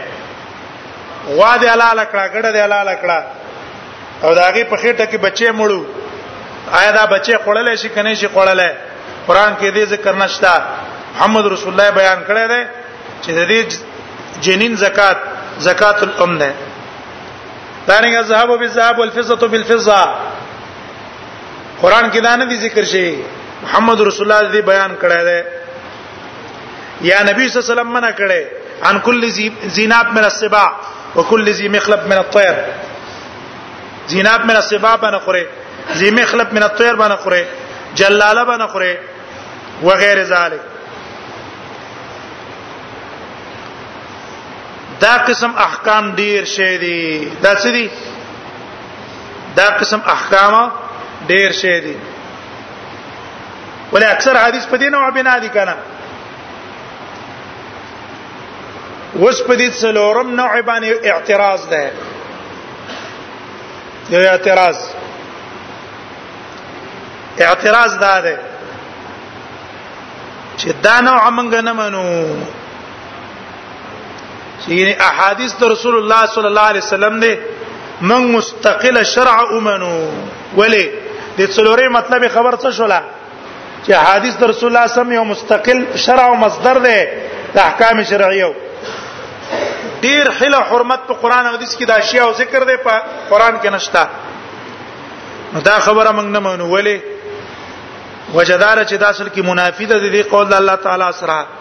غوا دې حلال کړه ګړه دې حلال کړه او داغه په خېټه کې بچي مړو آیا دا بچي خړلې شي کنه شي خړلې قران کې دې ذکر نشتا محمد رسول الله بیان کړی دی چې د دې جنین زکات زکات الام ده دارنګه ذهب بالذهب والفضه بالفضه قران کې دا نه دي ذکر شي محمد رسول الله دې بیان کړی دی یا نبی صلی الله علیه وسلم منع کړی عن کل زیناب من السباع وكل ذي مخلب من الطير زیناب من السباع باندې خوره ذي مخلب من الطير باندې خوره جلاله باندې خوره وغیر ذلک دا قسم احکام ډیر شې دي دا څه دي دا قسم احکام ډیر شي دي ولې اکثر حدیث په دې نوع بنا دي کنه وس په دې څلورم نوع باندې اعتراض ده یو اعتراض اعتراض دا ده چې دا نوع منګ نه منو یعنی احادیث د رسول الله صلی الله علیه وسلم دی من مستقل شرع امنو ولی د څلورې مطلب خبر څه شولا چې حدیث د رسول الله سم یو مستقل شرع او مصدر دی د احکام شرعیو ډیر حل حرمت په قران او حدیث کې د اشیاء او ذکر دی په قران کې نشتا نو دا خبره موږ نه منو ولی وجدار چې دا اصل کې منافی ده د قول الله تعالی سره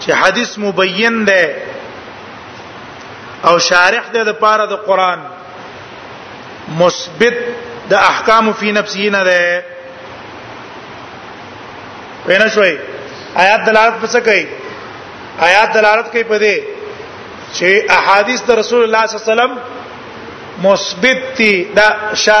چې حدیث مبین ده او شارح ده د پاره د قران مثبت د احکام فی نفسه نه ده وینا شوي آیات دلالت پس کوي آیات دلالت کوي په دې چې احادیث د رسول الله صلی الله علیه وسلم مثبت دي دا شا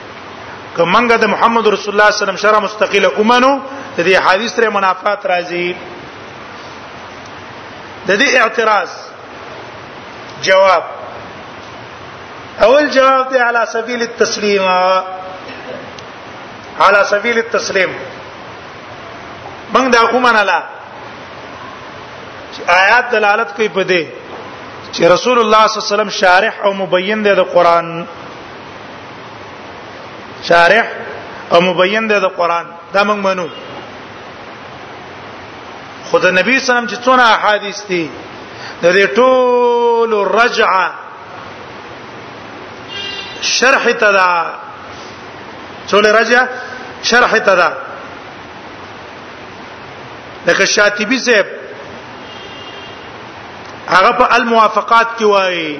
کومنګ د محمد رسول الله صلی الله علیه وسلم شرع مستقله امنو د دې حدیث سره منافات راځي د دې اعتراض جواب اول جواب دی علی سبیل التسلیم علی سبیل التسلیم موږ دا ومنله چې آیات دلالت کوي په دې چې رسول الله صلی الله علیه وسلم شارح او مبین دی د قران شارح او مبین دی د قران دا موږ منو خدای نبی صلی الله علیه وسلم چې څونه احادیث دي د دې ټول رجعه شرح تدا ټول رجعه شرح تدا لکه شاطبی صاحب هغه په الموافقات کې وایي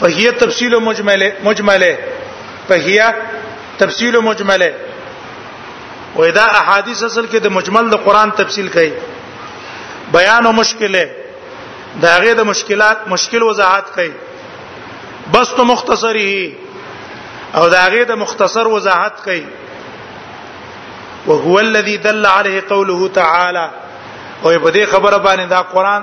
فهي تفصيل مجمله مجمله فهي تفصيل مجمله وې دا احادیث اصل کې د مجمل د قران تفصیل کوي بیان او مشکله دا غي د مشکلات مشکل وضاحت کوي بس تو مختصری او دا غي د مختصر وضاحت کوي وهو الذي دل عليه قوله تعالى او په دې خبره باندې دا قران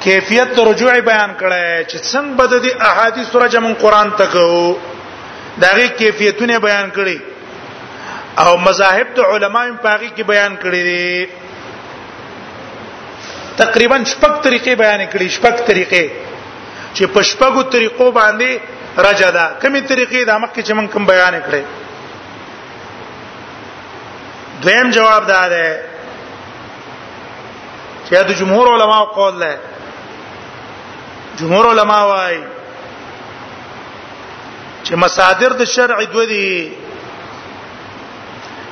کیفیت رجوع بیان کړی چې څنګه بد دي احادیث سره جمع قران تکو داغه کیفیتونه بیان کړي او مذاهب د علماو په هغه کې بیان کړي دي تقریبا شپږ طریقې بیان کړي شپږ طریقې چې په شپږو طریقو باندې رجا ده کمی طریقې د مخکې چې موږ کوم بیان کړي دویم جواب دا ده چې د جمهور علما قول ده جمهور علما وايي چې مصادر د شرع دوه دي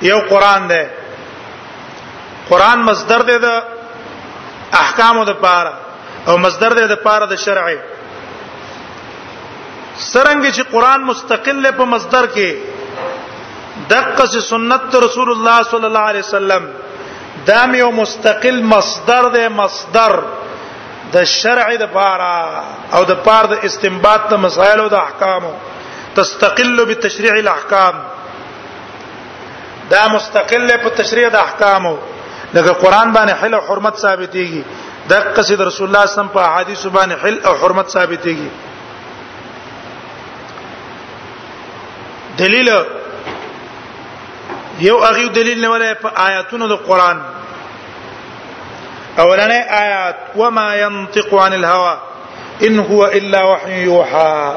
یو قران ده قران مصدر ده د احکامو د پاره او مصدر ده د پاره د شرع سرنګ چې قران مستقل په مصدر کې دقه سنت رسول الله صلی الله علیه وسلم دا یو مستقل مصدر دی مصدر د شرع د پاره او د پاره د استنباط د مسائل او د احکامو تستقل بتشریع الاحکام دا مستقل په تشریع د احکامو لکه قران باندې حل او حرمت ثابتېږي د قصید رسول الله صم په احادیث باندې حل او حرمت ثابتېږي دلیل یو هغه دلیل نه ولای په آیاتونو د قران اولنې آیات وما ينطق عن الهوى ان هو الا وحي يوحى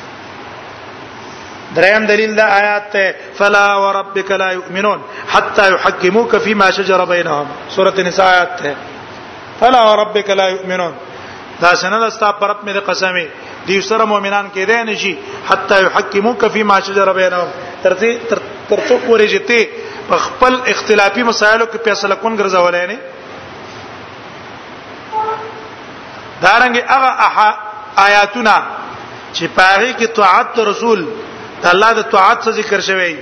دریم دلیل دا آیات ته فلا وربک لا یؤمنون حتا یحکموک فيما شجر بینهم سوره النساء آیات ته فلا وربک لا یؤمنون دا سند استا پرپ مې قسمه دی سره مؤمنان کې دی نشي حتا یحکموک فيما شجر بینهم ترته ترڅو پورې جته په خپل اختلافي مسایلو کې فیصله کون ګرځولای نه دارنګ هغه آیاتونه چې پاره کې طاعت رسول د الله د طاعت څخه ذکر شوی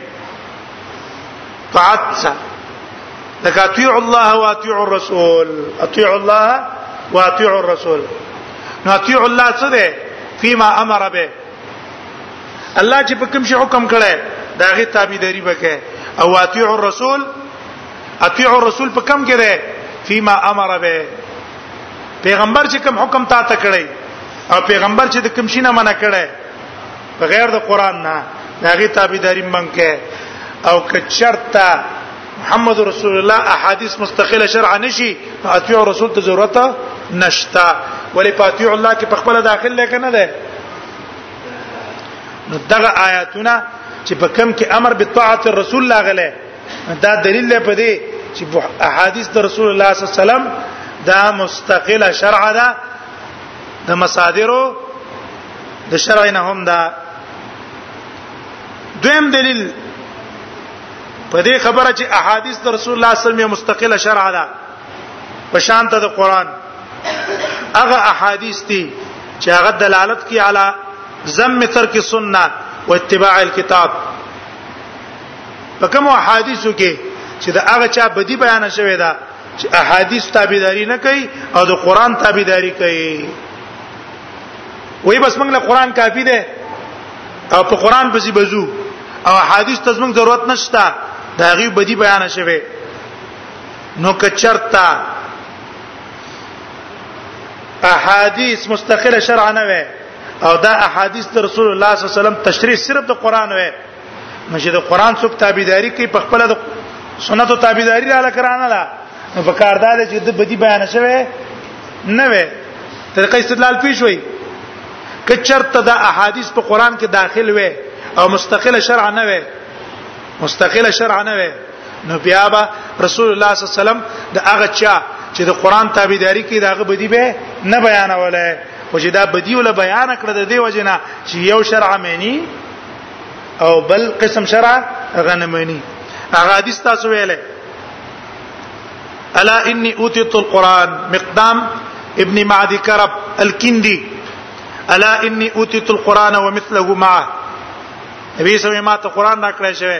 طاعت څخه لکه اطیع الله واطیع الرسول اطیع الله واطیع الرسول نو اطیع الله څه ده فيما امر به الله چې په کوم شي حکم کړي دا غي تابعداري وکړي او اطیع الرسول اطیع الرسول په کوم کې ده فيما امر به پیغمبر چې کوم حکم تا ته کړی او پیغمبر چې د کوم شي نه منع کړی بغیر د قران نه هغه تابعداري منکه او که چرته محمد رسول الله احادیث مستقله شرع نشي اتیع رسول ته ضرورت نشتا ولی پاتیع الله کې په خپل داخل لکه نه ده نو دغه آیاتونه چې په کم کې امر بالطاعه الرسول لاغله دا دلیل دی په دې چې احادیث د رسول الله صلی الله علیه وسلم دا مستقله شرع ده د مصادرو د شرع نه هم دا دویم دلیل په دې خبره چې احادیث د رسول الله صلی الله علیه وسلم مستقله شرع ده په شان ته د قران هغه احادیث دي چې هغه دلالت کوي علی ذم ترک سنت و اتباع الكتاب په کوم احادیثو کې چې دا هغه چا بدی بیان شوی دا چې احادیث تابعداري نه کوي او د قران تابعداري کوي وای بس موږ له قران کافی ده او په قران پسې بزو او احادیث ته موږ ضرورت نشته دا غي بدی بیان شوی نو کچرتا احادیث مستقله شرع نه وي او دا احادیث رسول الله صلی الله علیه وسلم تشریح صرف د قران وي مشه د قران څوک تابعداري کوي په خپل د سنتو تابعداري را لکرانه لا نو په کار دا چې د بدی بیان شوه نه وي طریقه استدلال پیښ وي کچرته د احادیث په قران کې داخل وي او مستقله شرع نه وي مستقله شرع نه وي نو بیا به رسول الله صلی الله علیه وسلم د هغه چا چې د قران تابعداري کوي داغه بدی به نه بیانوله خو چې دا بدی ول بیان کړ د دې وجنه چې یو شرع معنی او بل قسم شرع غنمنی هغه حدیث تاسو ویلې الا انی اوتیت القران مقدام ابن معدی کرب الکندی الا انی اوتیت القران ومثله معه نبی صلی الله علیه وسلم ما ته قران راکړی شوی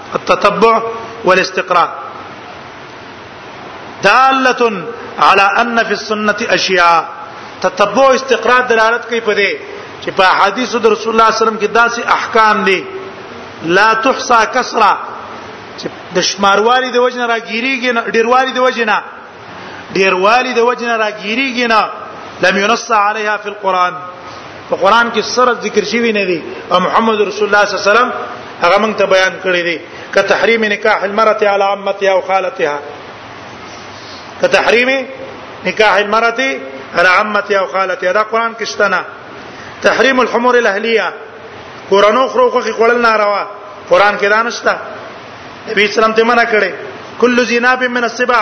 التتبع والاستقراء داله على ان في السنه اشياء تتبع استقراء دلالت کوي په دې چې په حدیث د رسول الله صلی الله علیه وسلم کې داسې احکام دي لا تحصى کسرا چې د شماروالي د وجنه راګيريږي ډیروالي د وجنه ډیر والی د وجنه راګیریږي نه لم ينص عليها في القران په قران کې سره ذکر شوی نه دی او محمد رسول الله صلی الله علیه وسلم هغه موږ ته بیان کړی دی ک تحریم نکاح المرأه على عمتها او خالتها ک تحریم نکاح المرأه على عمتها او خالتها دا قران کې شته نه تحریم الحمر الاهلیه قرانو خروخه کې کول ناروا قران کې دانشته نبی اسلام ته منع کړي کل زیناب من السبع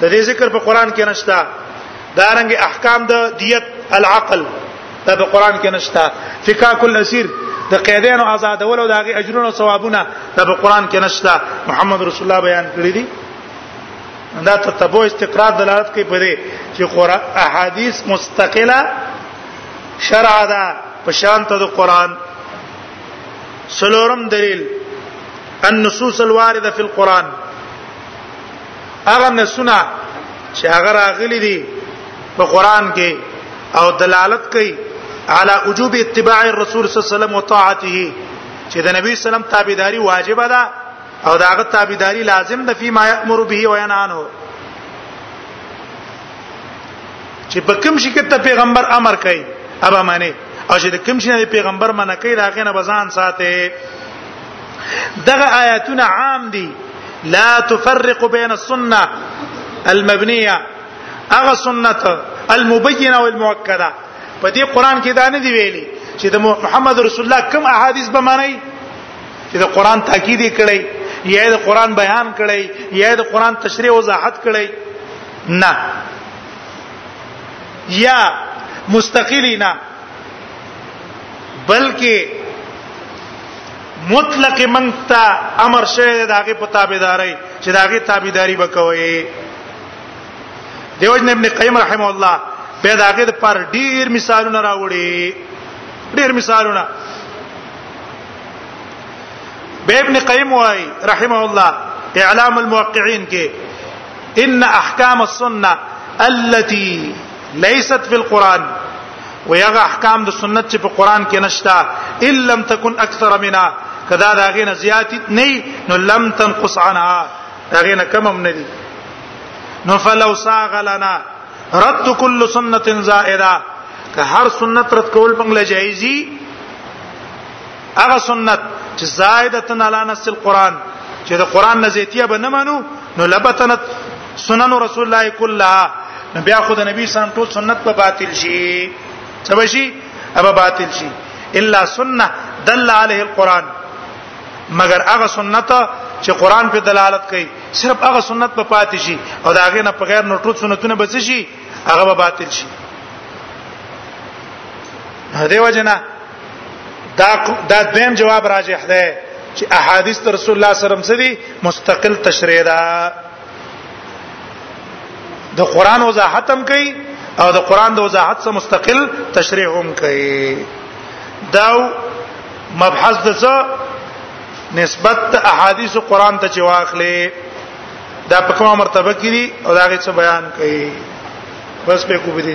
د دې ذکر په قران کې نشتا دارنګ احکام د دیت العقل دا په قران کې نشتا فقہ کل اسیر د قیدانو آزادول او د هغه اجرونو او ثوابونه دا په قران کې نشتا محمد رسول الله بیان کړی دي دا تتبع استقرار دلالت کوي په دې چې قران احادیث مستقله شرع ده په شان ته د قران سلورم دلیل النصوص الوارده فی القرآن هغه نسونه چې هغه راغلي دي په قرآن کې او دلالت کوي على وجوب اتباع الرسول صلی الله علیه وسلم وطاعته چې د نبی سلام تابعداري واجب ده او داغه تابعداري لازم ده فيما يأمر به وينهى عنه چې په کوم شي کې ته پیغمبر امر کوي ابا معنی او چې کوم شي نه پیغمبر منه کوي دا غنه بزان ساته دغه آیاتونه عام دي لا تفرق بين السنه المبنيه اغه سنت المبينه والمؤكده په دې قران کې دا نه دی ویلي چې د محمد رسول الله کوم احادیث به معنی چې د قران تاکید کړي یا د قران بیان کړي یا د قران تشریح او وضاحت کړي نه یا مستقلی نه بلکې مطلق منتا امر شوی داغه په تابعداري چې داغه تابعداري وکوي دیوژن ابن قیم رحم الله په داګه د پر ډیر مثالونه راوړي ډیر مثالونه به ابن قیم وای رحم الله اعلام الموقعين کې ان احکام السنه التي ليست في القران ويغه احکام د سنت چې په قران کې نشتا ان لم تكن اكثر منها کدا دا غینه زیات نه نو لم تنقص عنها دا غینه کم هم نه دي نو فلو ساغ لنا رد كل سنه زائده که هر سنت رد کول بنگله جایزي هغه سنت چې زائدتن علی نص القرآن چې د قرآن نزیتیه به نه منو نو لبتنت سنن رسول الله کلها بیا خو د نبی سم ټول سنت په باطل شي څه شي ابا باطل شي الا سنه دل عليه القرآن مگر هغه سنت چې قران په دلالت کوي صرف هغه سنت په پاتې شي او دا هغه نه په غیر نوټو سنتونه بچ شي هغه به باطل شي هدا وجنه دا دا دیم جواب راجح ده چې احادیث رسول الله صلی الله علیه وسلم سری مستقل تشریح ده د قران وضاحت هم کوي او د قران د وضاحت سره مستقل تشریح هم کوي دا مبحث د څه نسبت احادیث قران ته چواخلې دا په کومه مرتبه کې دي او دا غي څه بیان کوي بس په کو بده